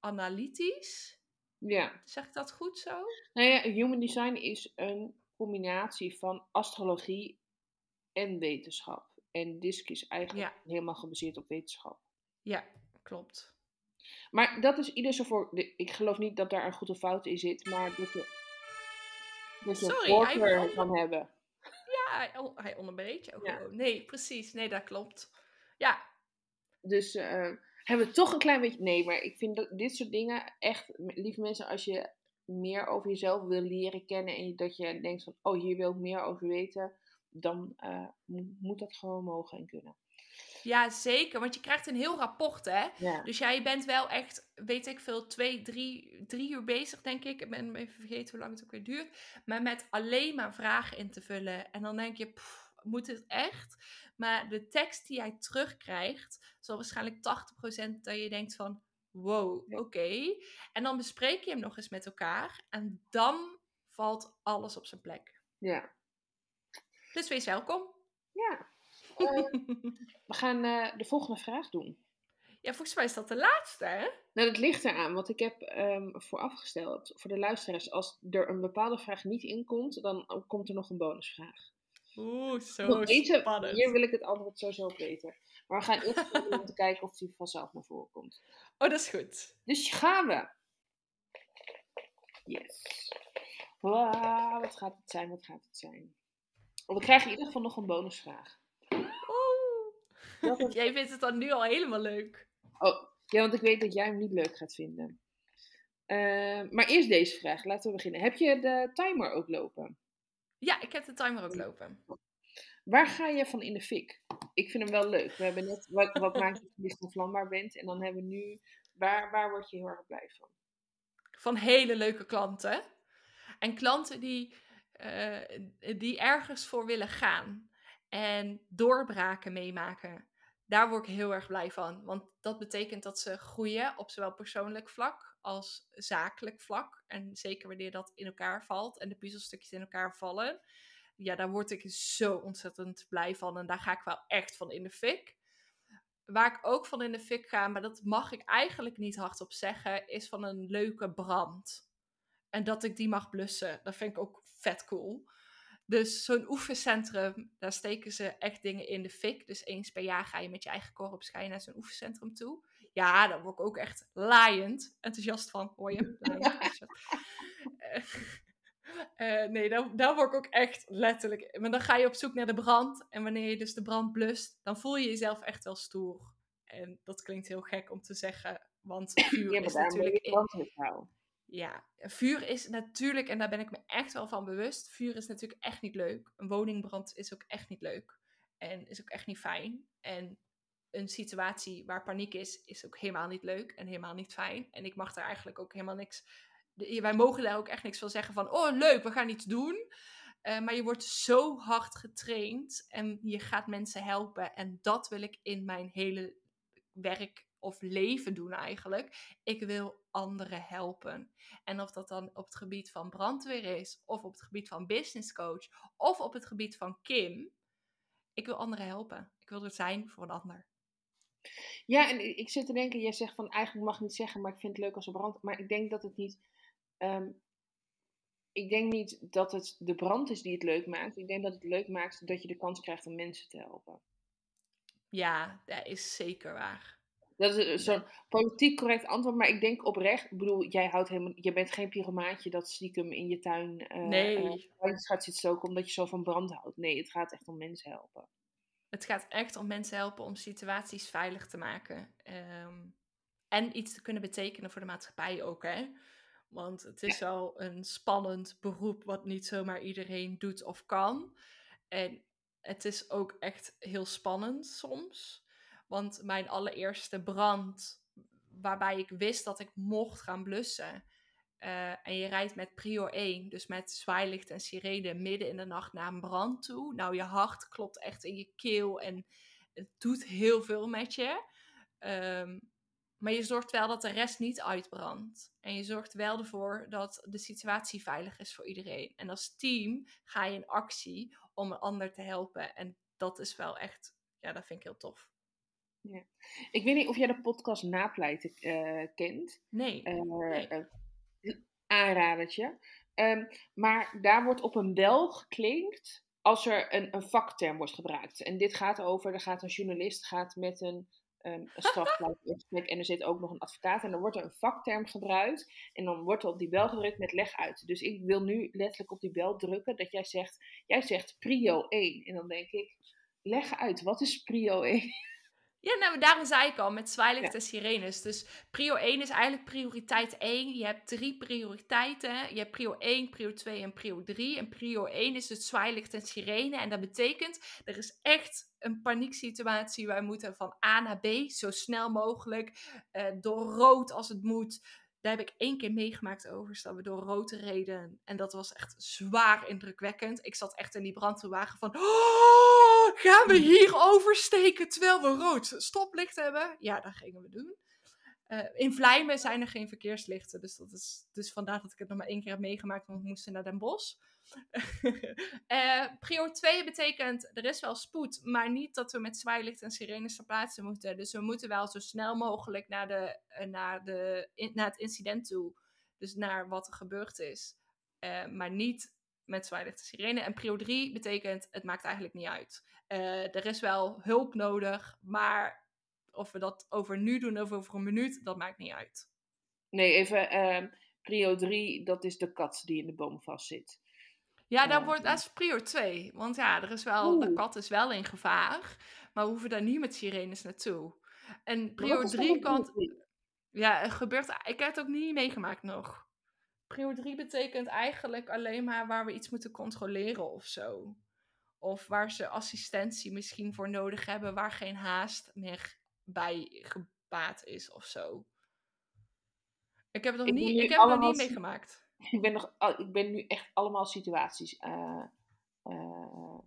analytisch. Ja. Zeg ik dat goed zo? Nou ja, Human Design is een combinatie van astrologie en wetenschap. En DISC is eigenlijk helemaal gebaseerd op wetenschap. Ja, klopt. Maar dat is ieder zo voor. Ik geloof niet dat daar een goed of fout in zit, maar dat je, dat je Sorry, voorkeur hij kan hebben. Ja, hij, onderbreekt je ook ja. Nee, precies. Nee, dat klopt. Ja, dus uh, hebben we toch een klein beetje. Nee, maar ik vind dat dit soort dingen echt, lieve mensen, als je meer over jezelf wil leren kennen en dat je denkt van, oh, hier wil ik meer over weten, dan uh, moet dat gewoon mogen en kunnen. Ja, zeker. Want je krijgt een heel rapport, hè? Ja. Dus jij bent wel echt, weet ik veel, twee, drie, drie uur bezig, denk ik. Ik ben even vergeten hoe lang het ook weer duurt. Maar met alleen maar vragen in te vullen. En dan denk je, pff, moet het echt? Maar de tekst die jij terugkrijgt, zal waarschijnlijk 80% dat je denkt van, wow, oké. En dan bespreek je hem nog eens met elkaar. En dan valt alles op zijn plek. Ja. Dus wees welkom. Ja. Uh, we gaan uh, de volgende vraag doen. Ja, volgens mij is dat de laatste, hè? Nou, dat ligt eraan, want ik heb um, voorafgesteld voor de luisteraars, als er een bepaalde vraag niet inkomt, dan komt er nog een bonusvraag. Oeh, zo Nog deze, spannend. hier wil ik het antwoord sowieso op weten. Maar we gaan eerst om te kijken of die vanzelf naar voren komt. Oh, dat is goed. Dus gaan we. Yes. Wow, wat gaat het zijn? Wat gaat het zijn? Oh, we krijgen in ieder geval nog een bonusvraag. Oeh. Is- Jij vindt het dan nu al helemaal leuk. Oh, ja, want ik weet dat jij hem niet leuk gaat vinden. Eh, maar eerst deze vraag. Laten we beginnen. Heb je de timer ook lopen? Ja, ik heb de timer ook lopen. Waar ga je van in de fik? Ik vind hem wel leuk. We hebben net wat, wat maakt dat je licht onvlambaar bent. En dan hebben we nu. Waar, waar word je heel erg blij van? Van hele leuke klanten. En klanten die, eh, die ergens voor willen gaan. En doorbraken meemaken. Daar word ik heel erg blij van. Want dat betekent dat ze groeien op zowel persoonlijk vlak als zakelijk vlak. En zeker wanneer dat in elkaar valt en de puzzelstukjes in elkaar vallen. Ja, daar word ik zo ontzettend blij van. En daar ga ik wel echt van in de fik. Waar ik ook van in de fik ga, maar dat mag ik eigenlijk niet hardop zeggen, is van een leuke brand. En dat ik die mag blussen. Dat vind ik ook vet cool. Dus zo'n oefencentrum, daar steken ze echt dingen in de fik. Dus eens per jaar ga je met je eigen korps naar zo'n oefencentrum toe. Ja, daar word ik ook echt laaiend enthousiast van. Hoor je? Eh, nee, daar, daar word ik ook echt letterlijk... Maar dan ga je op zoek naar de brand. En wanneer je dus de brand blust, dan voel je jezelf echt wel stoer. En dat klinkt heel gek om te zeggen, want vuur Ja, is natuurlijk... in- ja, vuur is natuurlijk, en daar ben ik me echt wel van bewust, vuur is natuurlijk echt niet leuk. Een woningbrand is ook echt niet leuk. En is ook echt niet fijn. En een situatie waar paniek is, is ook helemaal niet leuk en helemaal niet fijn. En ik mag daar eigenlijk ook helemaal niks... Wij mogen daar ook echt niks van zeggen van, oh leuk, we gaan iets doen. Eh, maar je wordt zo hard getraind en je gaat mensen helpen. En dat wil ik in mijn hele werk of leven doen eigenlijk. Ik wil anderen helpen. En of dat dan op het gebied van brandweer is, of op het gebied van business coach, of op het gebied van Kim. Ik wil anderen helpen. Ik wil er zijn voor een ander. Ja, en ik zit te denken, jij zegt van eigenlijk mag ik niet zeggen, maar ik vind het leuk als er brand. Maar ik denk dat het niet. ehm, ik denk niet dat het de brand is die het leuk maakt. Ik denk dat het leuk maakt dat je de kans krijgt om mensen te helpen. Ja, dat is zeker waar. Dat is zo'n politiek correct antwoord, maar ik denk oprecht. Ik bedoel, jij houdt helemaal, je bent geen pyromaatje dat stiekem in je tuin eh Nee. eh, gaat zitten stoken omdat je zo van brand houdt. Nee, het gaat echt om mensen helpen. Het gaat echt om mensen helpen om situaties veilig te maken. Ehm, en iets te kunnen betekenen voor de maatschappij ook, hè. Want het is wel een spannend beroep wat niet zomaar iedereen doet of kan. En het is ook echt heel spannend soms. Want mijn allereerste brand, waarbij ik wist dat ik mocht gaan blussen. Eh, en je rijdt met prio 1, dus met zwaailicht en sirene midden in de nacht naar een brand toe. Nou, je hart klopt echt in je keel en het doet heel veel met je. Ehm, maar je zorgt wel dat de rest niet uitbrandt. En je zorgt wel ervoor dat de situatie veilig is voor iedereen. En als team ga je in actie om een ander te helpen. En dat is wel echt, ja, dat vind ik heel tof. Ik weet niet of jij de podcast Napleiten eh, kent. Nee. Eh, Nee. Eh, aanradertje. Ehm, maar daar wordt op een bel geklinkt als er een, een vakterm wordt gebruikt. En dit gaat over, er gaat een journalist gaat met een, een gesprek en er zit ook nog een advocaat. En dan wordt er een vakterm gebruikt en dan wordt er op die bel gedrukt met leg uit. Dus ik wil nu letterlijk op die bel drukken dat jij zegt, jij zegt prio 1. En dan denk ik, leg uit, wat is prio 1? Ja, nou, daarom zei ik al, met zwaailicht en sirenes. Dus prio 1 is eigenlijk prioriteit 1. Je hebt drie prioriteiten. Je hebt prio 1, prio 2 en prio 3. En prio 1 is het zwaailicht en sirene. En dat betekent, er is echt een panieksituatie. Wij moeten van A naar B, zo snel mogelijk. eh, door rood als het moet. Daar heb ik één keer meegemaakt overigens, dat we door rood reden. En dat was echt zwaar indrukwekkend. Ik zat echt in die brandweerwagen van... "Oh, gaan we hier oversteken terwijl we rood stoplicht hebben? Ja, dat gingen we doen. Eh, in Vlijmen zijn er geen verkeerslichten. Dus, dat is, dus vandaar dat ik het nog maar één keer heb meegemaakt. Want we moesten naar Den Bosch. Eh prio 2 betekent, er is wel spoed. Maar niet dat we met zwaailicht en sirenes ter plaatse moeten. Dus we moeten wel zo snel mogelijk naar, de, eh, naar, de, naar het incident toe. Dus naar wat er gebeurd is. Eh, maar niet met zwaailicht sirene. En prio 3 betekent, het maakt eigenlijk niet uit. Eh, er is wel hulp nodig, maar of we dat over nu doen of over een minuut, dat maakt niet uit. Nee, even ehm, prio 3, dat is de kat die in de boom vastzit. Ja, dat, wordt, dat is prio 2. Want ja, er is wel, de kat is wel in gevaar. Maar we hoeven daar niet met sirenes naartoe. En Maar prio wat is dan 3 een prio kan... Ja, gebeurt... Ik heb het ook niet meegemaakt nog. Prio 3 betekent eigenlijk alleen maar waar we iets moeten controleren of zo. Of waar ze assistentie misschien voor nodig hebben, waar geen haast meer bij gebaat is of zo. Ik heb het nog niet, ik heb nog niet meegemaakt. Ik ben, nog, ik ben nu echt allemaal situaties. eh, eh,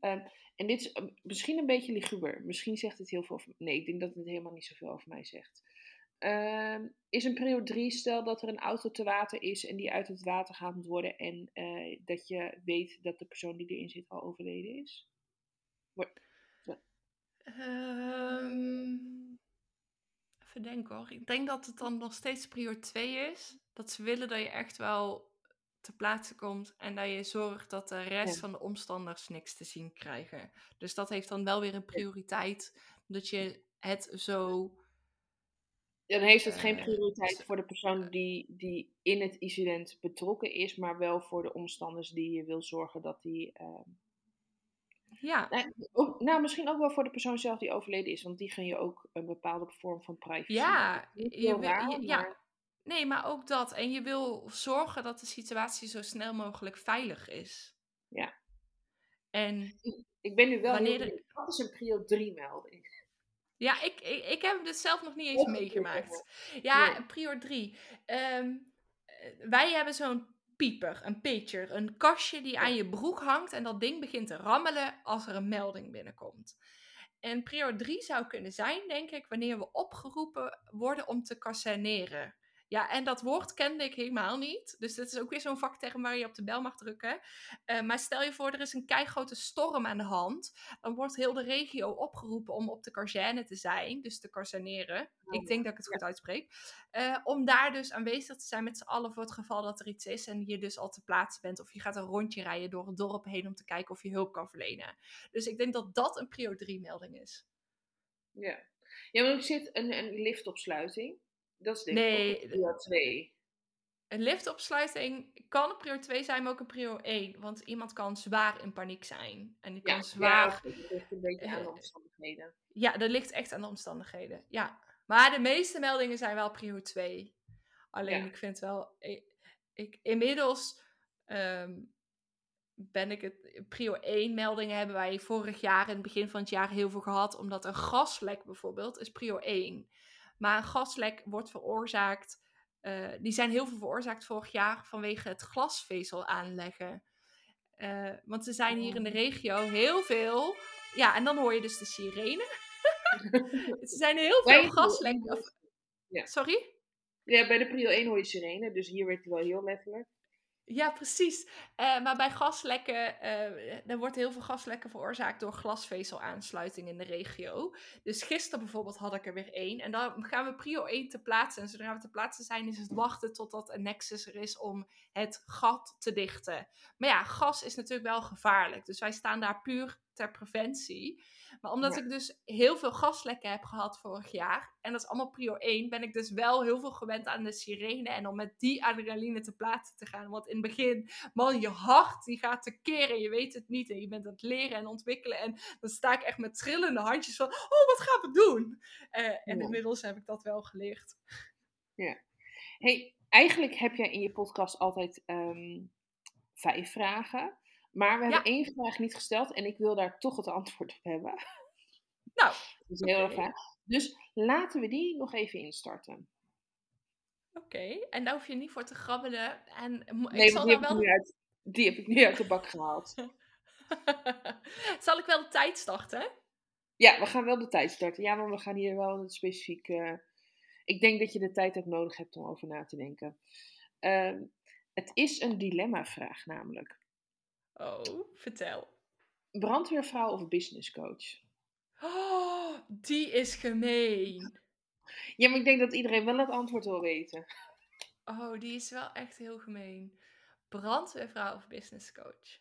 ehm, en dit is eh, misschien een beetje liguber. Misschien zegt het heel veel over Nee, ik denk dat het helemaal niet zoveel over mij zegt. Ehm, is een prio 3, stel dat er een auto te water is en die uit het water gaat moet worden en eh, dat je weet dat de persoon die erin zit al overleden is? Wordt- Ehm, even denken hoor. Ik denk dat het dan nog steeds prior 2 is. Dat ze willen dat je echt wel te plaatse komt en dat je zorgt dat de rest Ja. van de omstanders niks te zien krijgen. Dus dat heeft dan wel weer een prioriteit. Dat je het zo. Dan heeft het geen Eh, prioriteit voor de persoon die, die in het incident betrokken is, maar wel voor de omstanders die je wil zorgen dat die. ehm, Ja, nou, nou, misschien ook wel voor de persoon zelf die overleden is, want die gun je ook een bepaalde vorm van privacy. ja, je raar, ja. maar- Nee, maar ook dat. En je wil zorgen dat de situatie zo snel mogelijk veilig is. Ja. En Ik ben nu wel Wanneer heel er-. Wat is een prio 3 melding? Ja, ik, ik, ik heb het zelf nog niet eens meegemaakt. Ja, Nee. prior 3. wij hebben zo'n pieper, een pitcher, een kastje die aan je broek hangt en dat ding begint te rammelen als er een melding binnenkomt. En prior 3 zou kunnen zijn, denk ik, wanneer we opgeroepen worden om te kaserneren. Ja, en dat woord kende ik helemaal niet. Dus dit is ook weer zo'n vakterm waar je op de bel mag drukken. Eh, maar stel je voor, er is een keigrote storm aan de hand. Dan wordt heel de regio opgeroepen om op de kazerne te zijn. Dus te kazerneren. ik denk dat ik het goed uitspreek. Eh, om daar dus aanwezig te zijn met z'n allen voor het geval dat er iets is. En je dus al te plaatsen bent. Of je gaat een rondje rijden door het dorp heen om te kijken of je hulp kan verlenen. Dus ik denk dat dat een prio 3 melding is. Ja. Ja, maar er zit een, een liftopsluiting. Dat is denk Nee, ik prio 2. Een liftopsluiting kan een prio 2 zijn, maar ook een prio 1. Want iemand kan zwaar in paniek zijn. En die kan Ja, zwaar... ja, dat ligt een beetje aan de Eh, omstandigheden. Ja, dat ligt echt aan de omstandigheden. Ja. Maar de meeste meldingen zijn wel prio 2. Alleen Ja. ik vind wel. Ik, ik, inmiddels ehm, ben ik het. Prio 1 meldingen hebben wij vorig jaar in het begin van het jaar heel veel gehad. Omdat een gaslek bijvoorbeeld is prio 1. Maar een gaslek wordt veroorzaakt. eh, die zijn heel veel veroorzaakt vorig jaar vanwege het glasvezel aanleggen. Eh, want er zijn hier in de regio heel veel. Ja, en dan hoor je dus de sirene. er zijn heel Wij- veel gaslekken. of- Ja. Sorry? Ja, bij de prio 1 hoor je sirene, dus hier werd het wel heel letterlijk. Ja, precies. Eh, maar bij gaslekken, eh er wordt heel veel gaslekken veroorzaakt door glasvezelaansluiting in de regio. Dus gisteren bijvoorbeeld had ik er weer één. En dan gaan we prio 1 te plaatsen. En zodra we te plaatsen zijn, is het wachten totdat een nexus er is om het gat te dichten. Maar ja, gas is natuurlijk wel gevaarlijk. Dus wij staan daar puur ter preventie. Maar omdat Ja. ik dus heel veel gaslekken heb gehad vorig jaar, en dat is allemaal prio 1, ben ik dus wel heel veel gewend aan de sirene en om met die adrenaline te plaatsen te gaan. Want in het begin, man, je hart die gaat te keren, je weet het niet en je bent aan het leren en ontwikkelen. En dan sta ik echt met trillende handjes van, oh, wat gaan we doen? Eh, en Ja. inmiddels heb ik dat wel geleerd. Hey, eigenlijk heb jij in je podcast altijd ehm, vijf vragen. Maar we hebben één vraag niet gesteld en ik wil daar toch het antwoord op hebben. Nou, Dat is heel erg fijn. Dus laten we die nog even instarten. Oké, en daar hoef je niet voor te grabbelen. En Nee, ik want zal die heb, ik wel... nu uit, die heb ik nu uit de bak gehaald. zal ik wel de tijd starten? Ja, we gaan wel de tijd starten. Ja, maar we gaan hier wel een specifiek. eh, ik denk dat je de tijd ook nodig hebt om over na te denken. Ehm, het is een dilemma-vraag namelijk. Oh, vertel. Brandweervrouw of businesscoach? Oh, die is gemeen. Ja, maar ik denk dat iedereen wel het antwoord wil weten. Oh, die is wel echt heel gemeen. brandweervrouw of business coach?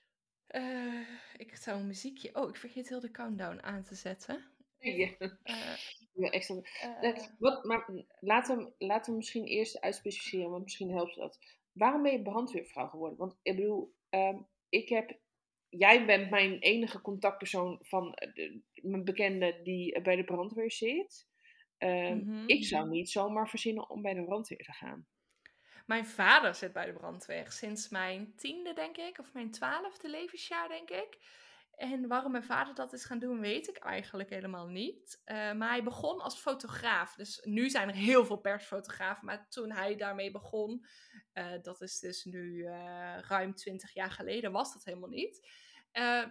Uh, ik zou een muziekje... Oh, ik vergeet heel de countdown aan te zetten. Ja. Uh, ja, extra. Uh, Wat, maar laten we, laten we misschien eerst uitspecificeren, want misschien helpt dat. Waarom ben je brandweervrouw geworden? Want ik bedoel, uh, ik heb jij bent mijn enige contactpersoon van de, mijn bekende die bij de brandweer zit. Uh, Ik zou niet zomaar verzinnen om bij de brandweer te gaan. Mijn vader zit bij de brandweer sinds mijn tiende, denk ik, of mijn twaalfde levensjaar, denk ik. En waarom mijn vader dat is gaan doen, weet ik eigenlijk helemaal niet. Uh, maar hij begon als fotograaf. Dus nu zijn er heel veel persfotografen. Maar toen hij daarmee begon, uh, dat is dus nu uh, ruim 20 jaar geleden, was dat helemaal niet.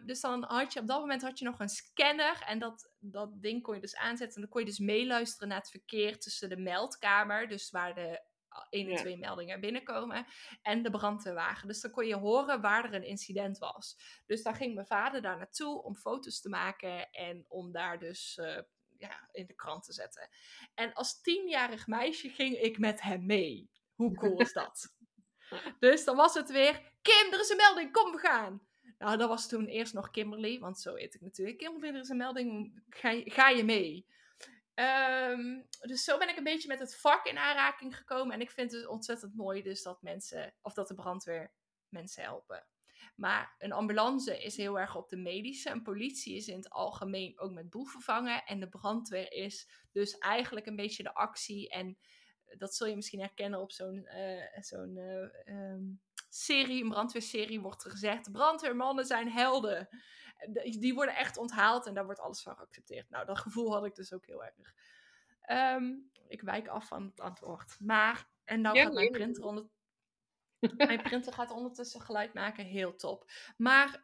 dus dan had je op dat moment had je nog een scanner. En dat, dat ding kon je dus aanzetten. En dan kon je dus meeluisteren naar het verkeer tussen de meldkamer. Dus waar de 1 en 2 meldingen binnenkomen. En de brandweerwagen. Dus dan kon je horen waar er een incident was. Dus dan ging mijn vader daar naartoe om foto's te maken. En om daar dus uh, ja, in de krant te zetten. En als tienjarig meisje ging ik met hem mee. Hoe cool is dat? dus dan was het weer: Kim, er is een melding, kom we gaan. Nou, dat was toen eerst nog Kimberly, want zo heet ik natuurlijk. Kimberly, er is een melding, ga, ga je mee? Um, dus zo ben ik een beetje met het vak in aanraking gekomen. En ik vind het ontzettend mooi dus dat mensen, of dat de brandweer mensen helpen. Maar een ambulance is heel erg op de medische. Een politie is in het algemeen ook met boeven vangen. En de brandweer is dus eigenlijk een beetje de actie. En dat zul je misschien herkennen op zo'n zo'n uh, um, serie, een brandweerserie, wordt er gezegd: brandweermannen zijn helden die worden echt onthaald en daar wordt alles van geaccepteerd. Nou, dat gevoel had ik dus ook heel erg. Ehm, ik wijk af van het antwoord. Maar, en nou gaat mijn printer onder... Mijn printer gaat ondertussen geluid maken, heel top. Maar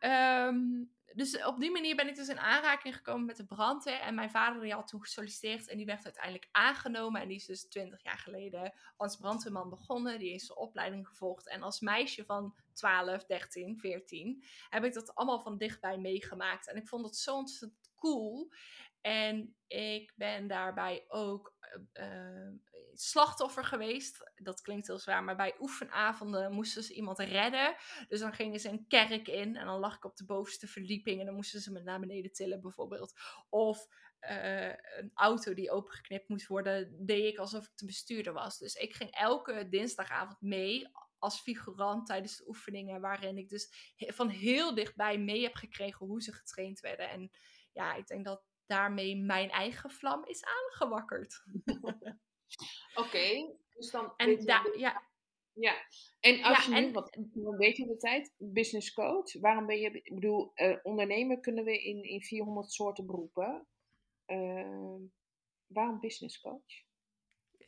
um, dus op die manier ben ik dus in aanraking gekomen met de brandweer. En mijn vader die had toen gesolliciteerd en die werd uiteindelijk aangenomen. En die is dus 20 jaar geleden als brandweerman begonnen. Die heeft zijn opleiding gevolgd. En als meisje van 12, 13, 14 heb ik dat allemaal van dichtbij meegemaakt. En ik vond het zo ontzettend cool. En ik ben daarbij ook uh, slachtoffer geweest. Dat klinkt heel zwaar, maar bij oefenavonden moesten ze iemand redden. Dus dan gingen ze een kerk in en dan lag ik op de bovenste verdieping en dan moesten ze me naar beneden tillen bijvoorbeeld. Of uh, een auto die opengeknipt moest worden, deed ik alsof ik de bestuurder was. Dus ik ging elke dinsdagavond mee als figurant tijdens de oefeningen, waarin ik dus van heel dichtbij mee heb gekregen hoe ze getraind werden. En ja, ik denk dat daarmee mijn eigen vlam is aangewakkerd. Oké, dus dan. En daar, ja. Ja, en als je nu, wat een beetje de tijd, business coach, waarom ben je, ik bedoel, uh, ondernemer kunnen we in, in 400 soorten beroepen. Uh, waarom business coach?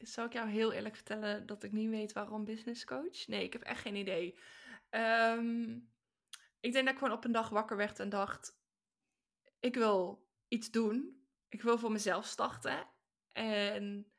Zal ik jou heel eerlijk vertellen dat ik niet weet waarom business coach? Nee, ik heb echt geen idee. Um, ik denk dat ik gewoon op een dag wakker werd en dacht: ik wil iets doen. Ik wil voor mezelf starten. En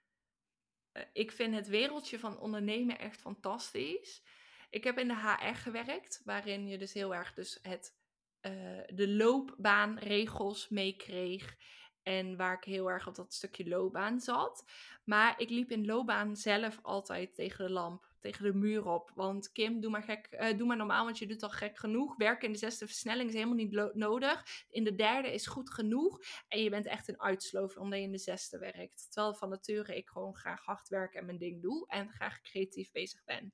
eh, ik vind het wereldje van ondernemen echt fantastisch. Ik heb in de HR gewerkt, waarin je dus heel erg dus het, uh, de loopbaanregels meekreeg. En waar ik heel erg op dat stukje loopbaan zat. Maar ik liep in loopbaan zelf altijd tegen de lamp tegen de muur op. Want Kim, doe maar, gek, uh, doe maar normaal, want je doet al gek genoeg. Werken in de zesde versnelling is helemaal niet nodig. In de derde is goed genoeg. En je bent echt een uitslover omdat je in de zesde werkt. Terwijl van nature ik gewoon graag hard werk en mijn ding doe. En graag creatief bezig ben.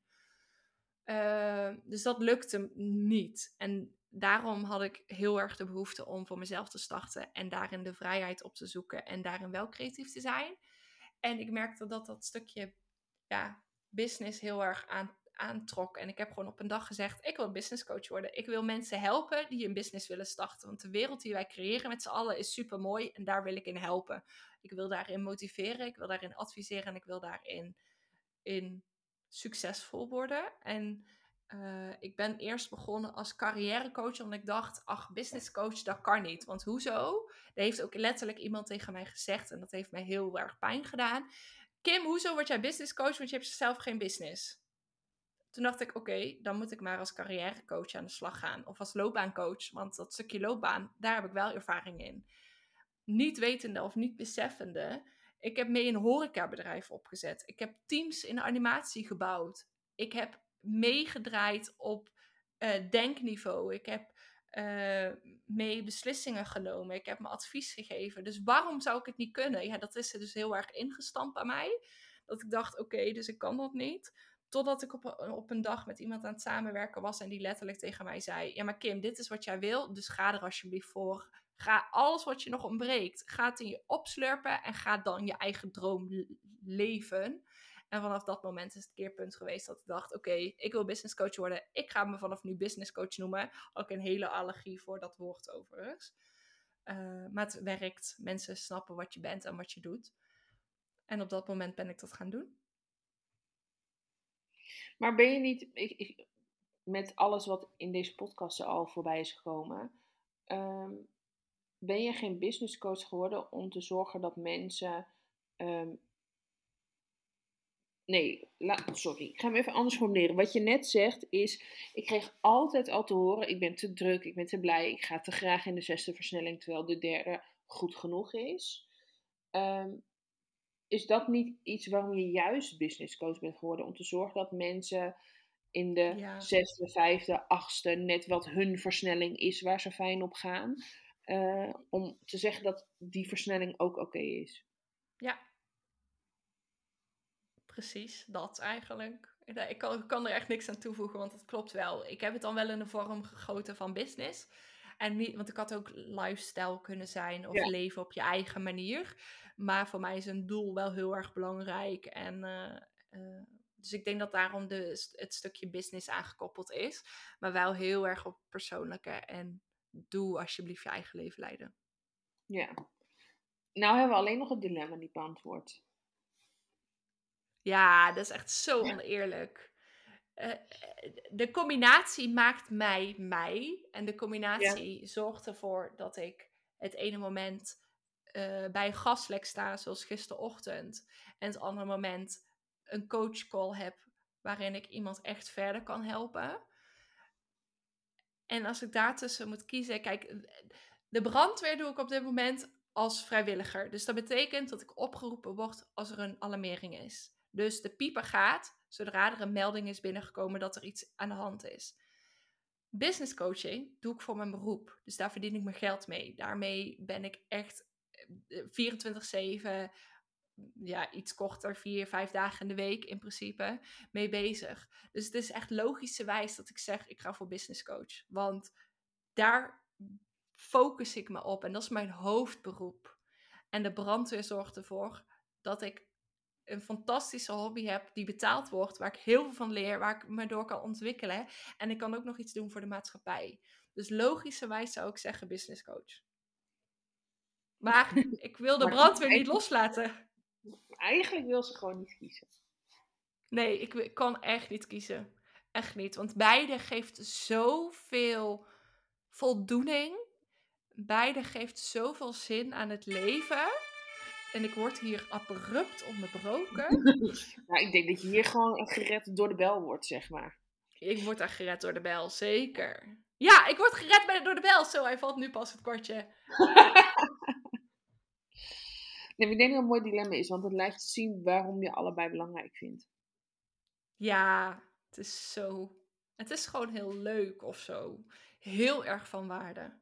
Uh, dus dat lukte niet. En daarom had ik heel erg de behoefte om voor mezelf te starten. En daarin de vrijheid op te zoeken. En daarin wel creatief te zijn. En ik merkte dat dat stukje ja, business heel erg aan, aantrok. En ik heb gewoon op een dag gezegd: ik wil business coach worden. Ik wil mensen helpen die een business willen starten. Want de wereld die wij creëren met z'n allen is super mooi en daar wil ik in helpen. Ik wil daarin motiveren, ik wil daarin adviseren en ik wil daarin in succesvol worden. En uh, ik ben eerst begonnen als carrièrecoach, omdat ik dacht, ach, business coach, dat kan niet. Want hoezo? Er heeft ook letterlijk iemand tegen mij gezegd en dat heeft mij heel erg pijn gedaan. Kim, hoezo word jij business coach? Want je hebt zelf geen business. Toen dacht ik, oké, dan moet ik maar als carrièrecoach aan de slag gaan. Of als loopbaancoach, want dat stukje loopbaan, daar heb ik wel ervaring in. Niet wetende of niet beseffende, ik heb mee een horecabedrijf opgezet. Ik heb teams in animatie gebouwd. Ik heb meegedraaid op eh, denkniveau. Ik heb uh, mee beslissingen genomen. Ik heb me advies gegeven. Dus waarom zou ik het niet kunnen? Ja, dat is er dus heel erg ingestampt bij mij. Dat ik dacht, oké, dus ik kan dat niet. Totdat ik op, op een dag met iemand aan het samenwerken was en die letterlijk tegen mij zei: Ja, maar Kim, dit is wat jij wil, dus ga er alsjeblieft voor. Ga alles wat je nog ontbreekt, ga het in je opslurpen en ga dan je eigen droom leven. En vanaf dat moment is het keerpunt geweest dat ik dacht: Oké, ik wil business coach worden. Ik ga me vanaf nu business coach noemen. Ook een hele allergie voor dat woord overigens. Uh, maar het werkt. Mensen snappen wat je bent en wat je doet. En op dat moment ben ik dat gaan doen. Maar ben je niet, ik, met alles wat in deze podcast al voorbij is gekomen, ehm, ben je geen business coach geworden om te zorgen dat mensen. Ehm, nee, sorry, ik ga hem even anders formuleren. Wat je net zegt is: ik kreeg altijd al te horen: ik ben te druk, ik ben te blij, ik ga te graag in de zesde versnelling, terwijl de derde goed genoeg is. Um, is dat niet iets waarom je juist business coach bent geworden? Om te zorgen dat mensen in de zesde, vijfde, achtste net wat hun versnelling is waar ze fijn op gaan. Uh, om te zeggen dat die versnelling ook oké is. Ja. Precies, dat eigenlijk. Ik kan, kan, er echt niks aan toevoegen, want dat klopt wel. Ik heb het dan wel in de vorm gegoten van business. En niet, want ik had ook lifestyle kunnen zijn of leven op je eigen manier. Maar voor mij is een doel wel heel erg belangrijk. En, uh, uh, dus ik denk dat daarom de, het stukje business aangekoppeld is. Maar wel heel erg op persoonlijke. En doe alsjeblieft je eigen leven leiden. Ja. Nou hebben we alleen nog het dilemma niet beantwoord. Ja, dat is echt zo oneerlijk. Uh, de combinatie maakt mij mij. En de combinatie zorgt ervoor dat ik het ene moment uh, bij een gaslek sta, zoals gisterochtend. En het andere moment een coachcall heb waarin ik iemand echt verder kan helpen. En als ik daartussen moet kiezen, kijk, de brandweer doe ik op dit moment als vrijwilliger. Dus dat betekent dat ik opgeroepen word als er een alarmering is. Dus de pieper gaat zodra er een melding is binnengekomen dat er iets aan de hand is. Business coaching doe ik voor mijn beroep. Dus daar verdien ik mijn geld mee. Daarmee ben ik echt 24-7, ja, iets korter, vier, vijf dagen in de week in principe, mee bezig. Dus het is echt logischerwijs dat ik zeg, ik ga voor business coach. Want daar focus ik me op en dat is mijn hoofdberoep. En de brandweer zorgt ervoor dat ik een fantastische hobby heb die betaald wordt, waar ik heel veel van leer, waar ik me door kan ontwikkelen. En ik kan ook nog iets doen voor de maatschappij. Dus logischerwijs zou ik zeggen business coach. Maar ik wil de brandweer niet loslaten. Eigenlijk wil ze gewoon niet kiezen. Nee, ik, kan echt niet kiezen. Echt niet. Want beide geeft zoveel voldoening. Beide geeft zoveel zin aan het leven. En ik word hier abrupt onderbroken. nou, ik denk dat je hier gewoon gered door de bel wordt, zeg maar. Ik word daar gered door de bel, zeker. Ja, ik word gered bij, door de bel. Zo, hij valt nu pas het kwartje. Nee, ik denk dat het een mooi dilemma is, want het laat zien waarom je allebei belangrijk vindt. Ja, het is zo. Het is gewoon heel leuk of zo. Heel erg van waarde.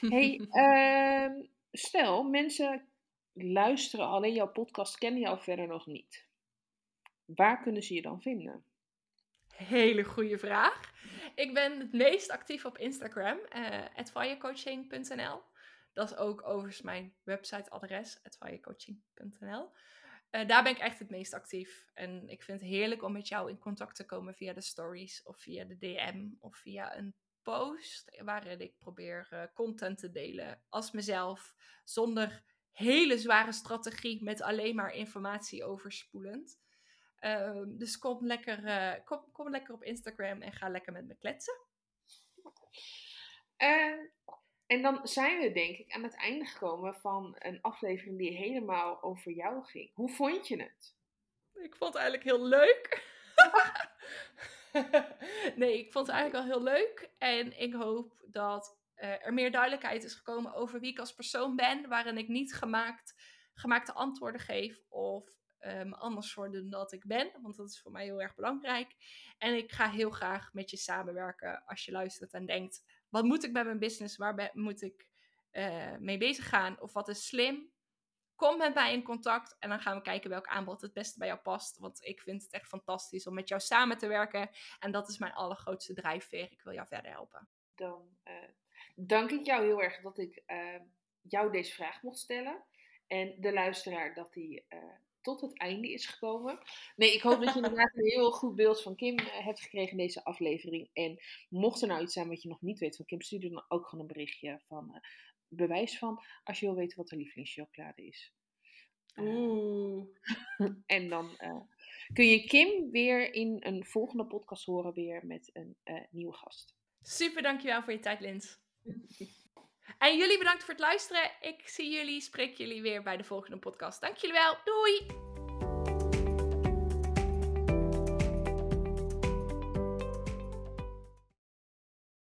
Hey, uh, stel, mensen luisteren alleen jouw podcast, kennen jou verder nog niet. Waar kunnen ze je dan vinden? Hele goede vraag. Ik ben het meest actief op Instagram, uh, dat is ook overigens mijn websiteadres, advirecoaching.nl. Uh, daar ben ik echt het meest actief. En ik vind het heerlijk om met jou in contact te komen via de stories of via de DM of via een post waarin ik probeer uh, content te delen als mezelf, zonder hele zware strategie met alleen maar informatie overspoelend. Uh, dus kom lekker, uh, kom, kom lekker op Instagram en ga lekker met me kletsen. En dan zijn we denk ik aan het einde gekomen van een aflevering die helemaal over jou ging. Hoe vond je het? Ik vond het eigenlijk heel leuk. nee, ik vond het eigenlijk wel heel leuk. En ik hoop dat uh, er meer duidelijkheid is gekomen over wie ik als persoon ben. Waarin ik niet gemaakt, gemaakte antwoorden geef of me anders worden dan dat ik ben. Want dat is voor mij heel erg belangrijk. En ik ga heel graag met je samenwerken als je luistert en denkt: wat moet ik met mijn business? Waar moet ik uh, mee bezig gaan? Of wat is slim? Kom met mij in contact en dan gaan we kijken welk aanbod het beste bij jou past. Want ik vind het echt fantastisch om met jou samen te werken. En dat is mijn allergrootste drijfveer. Ik wil jou verder helpen. Dan uh, dank ik jou heel erg dat ik uh, jou deze vraag mocht stellen. En de luisteraar dat hij uh, tot het einde is gekomen. Nee, ik hoop dat je inderdaad een heel goed beeld van Kim hebt gekregen in deze aflevering. En mocht er nou iets zijn wat je nog niet weet van Kim, stuur dan ook gewoon een berichtje van bewijs van als je wil weten wat de lievelingschocolade is. Oeh. en dan uh, kun je Kim weer in een volgende podcast horen, weer met een uh, nieuwe gast. Super, dankjewel voor je tijd, Lins. En jullie bedankt voor het luisteren. Ik zie jullie, spreek jullie weer bij de volgende podcast. Dank jullie wel. Doei!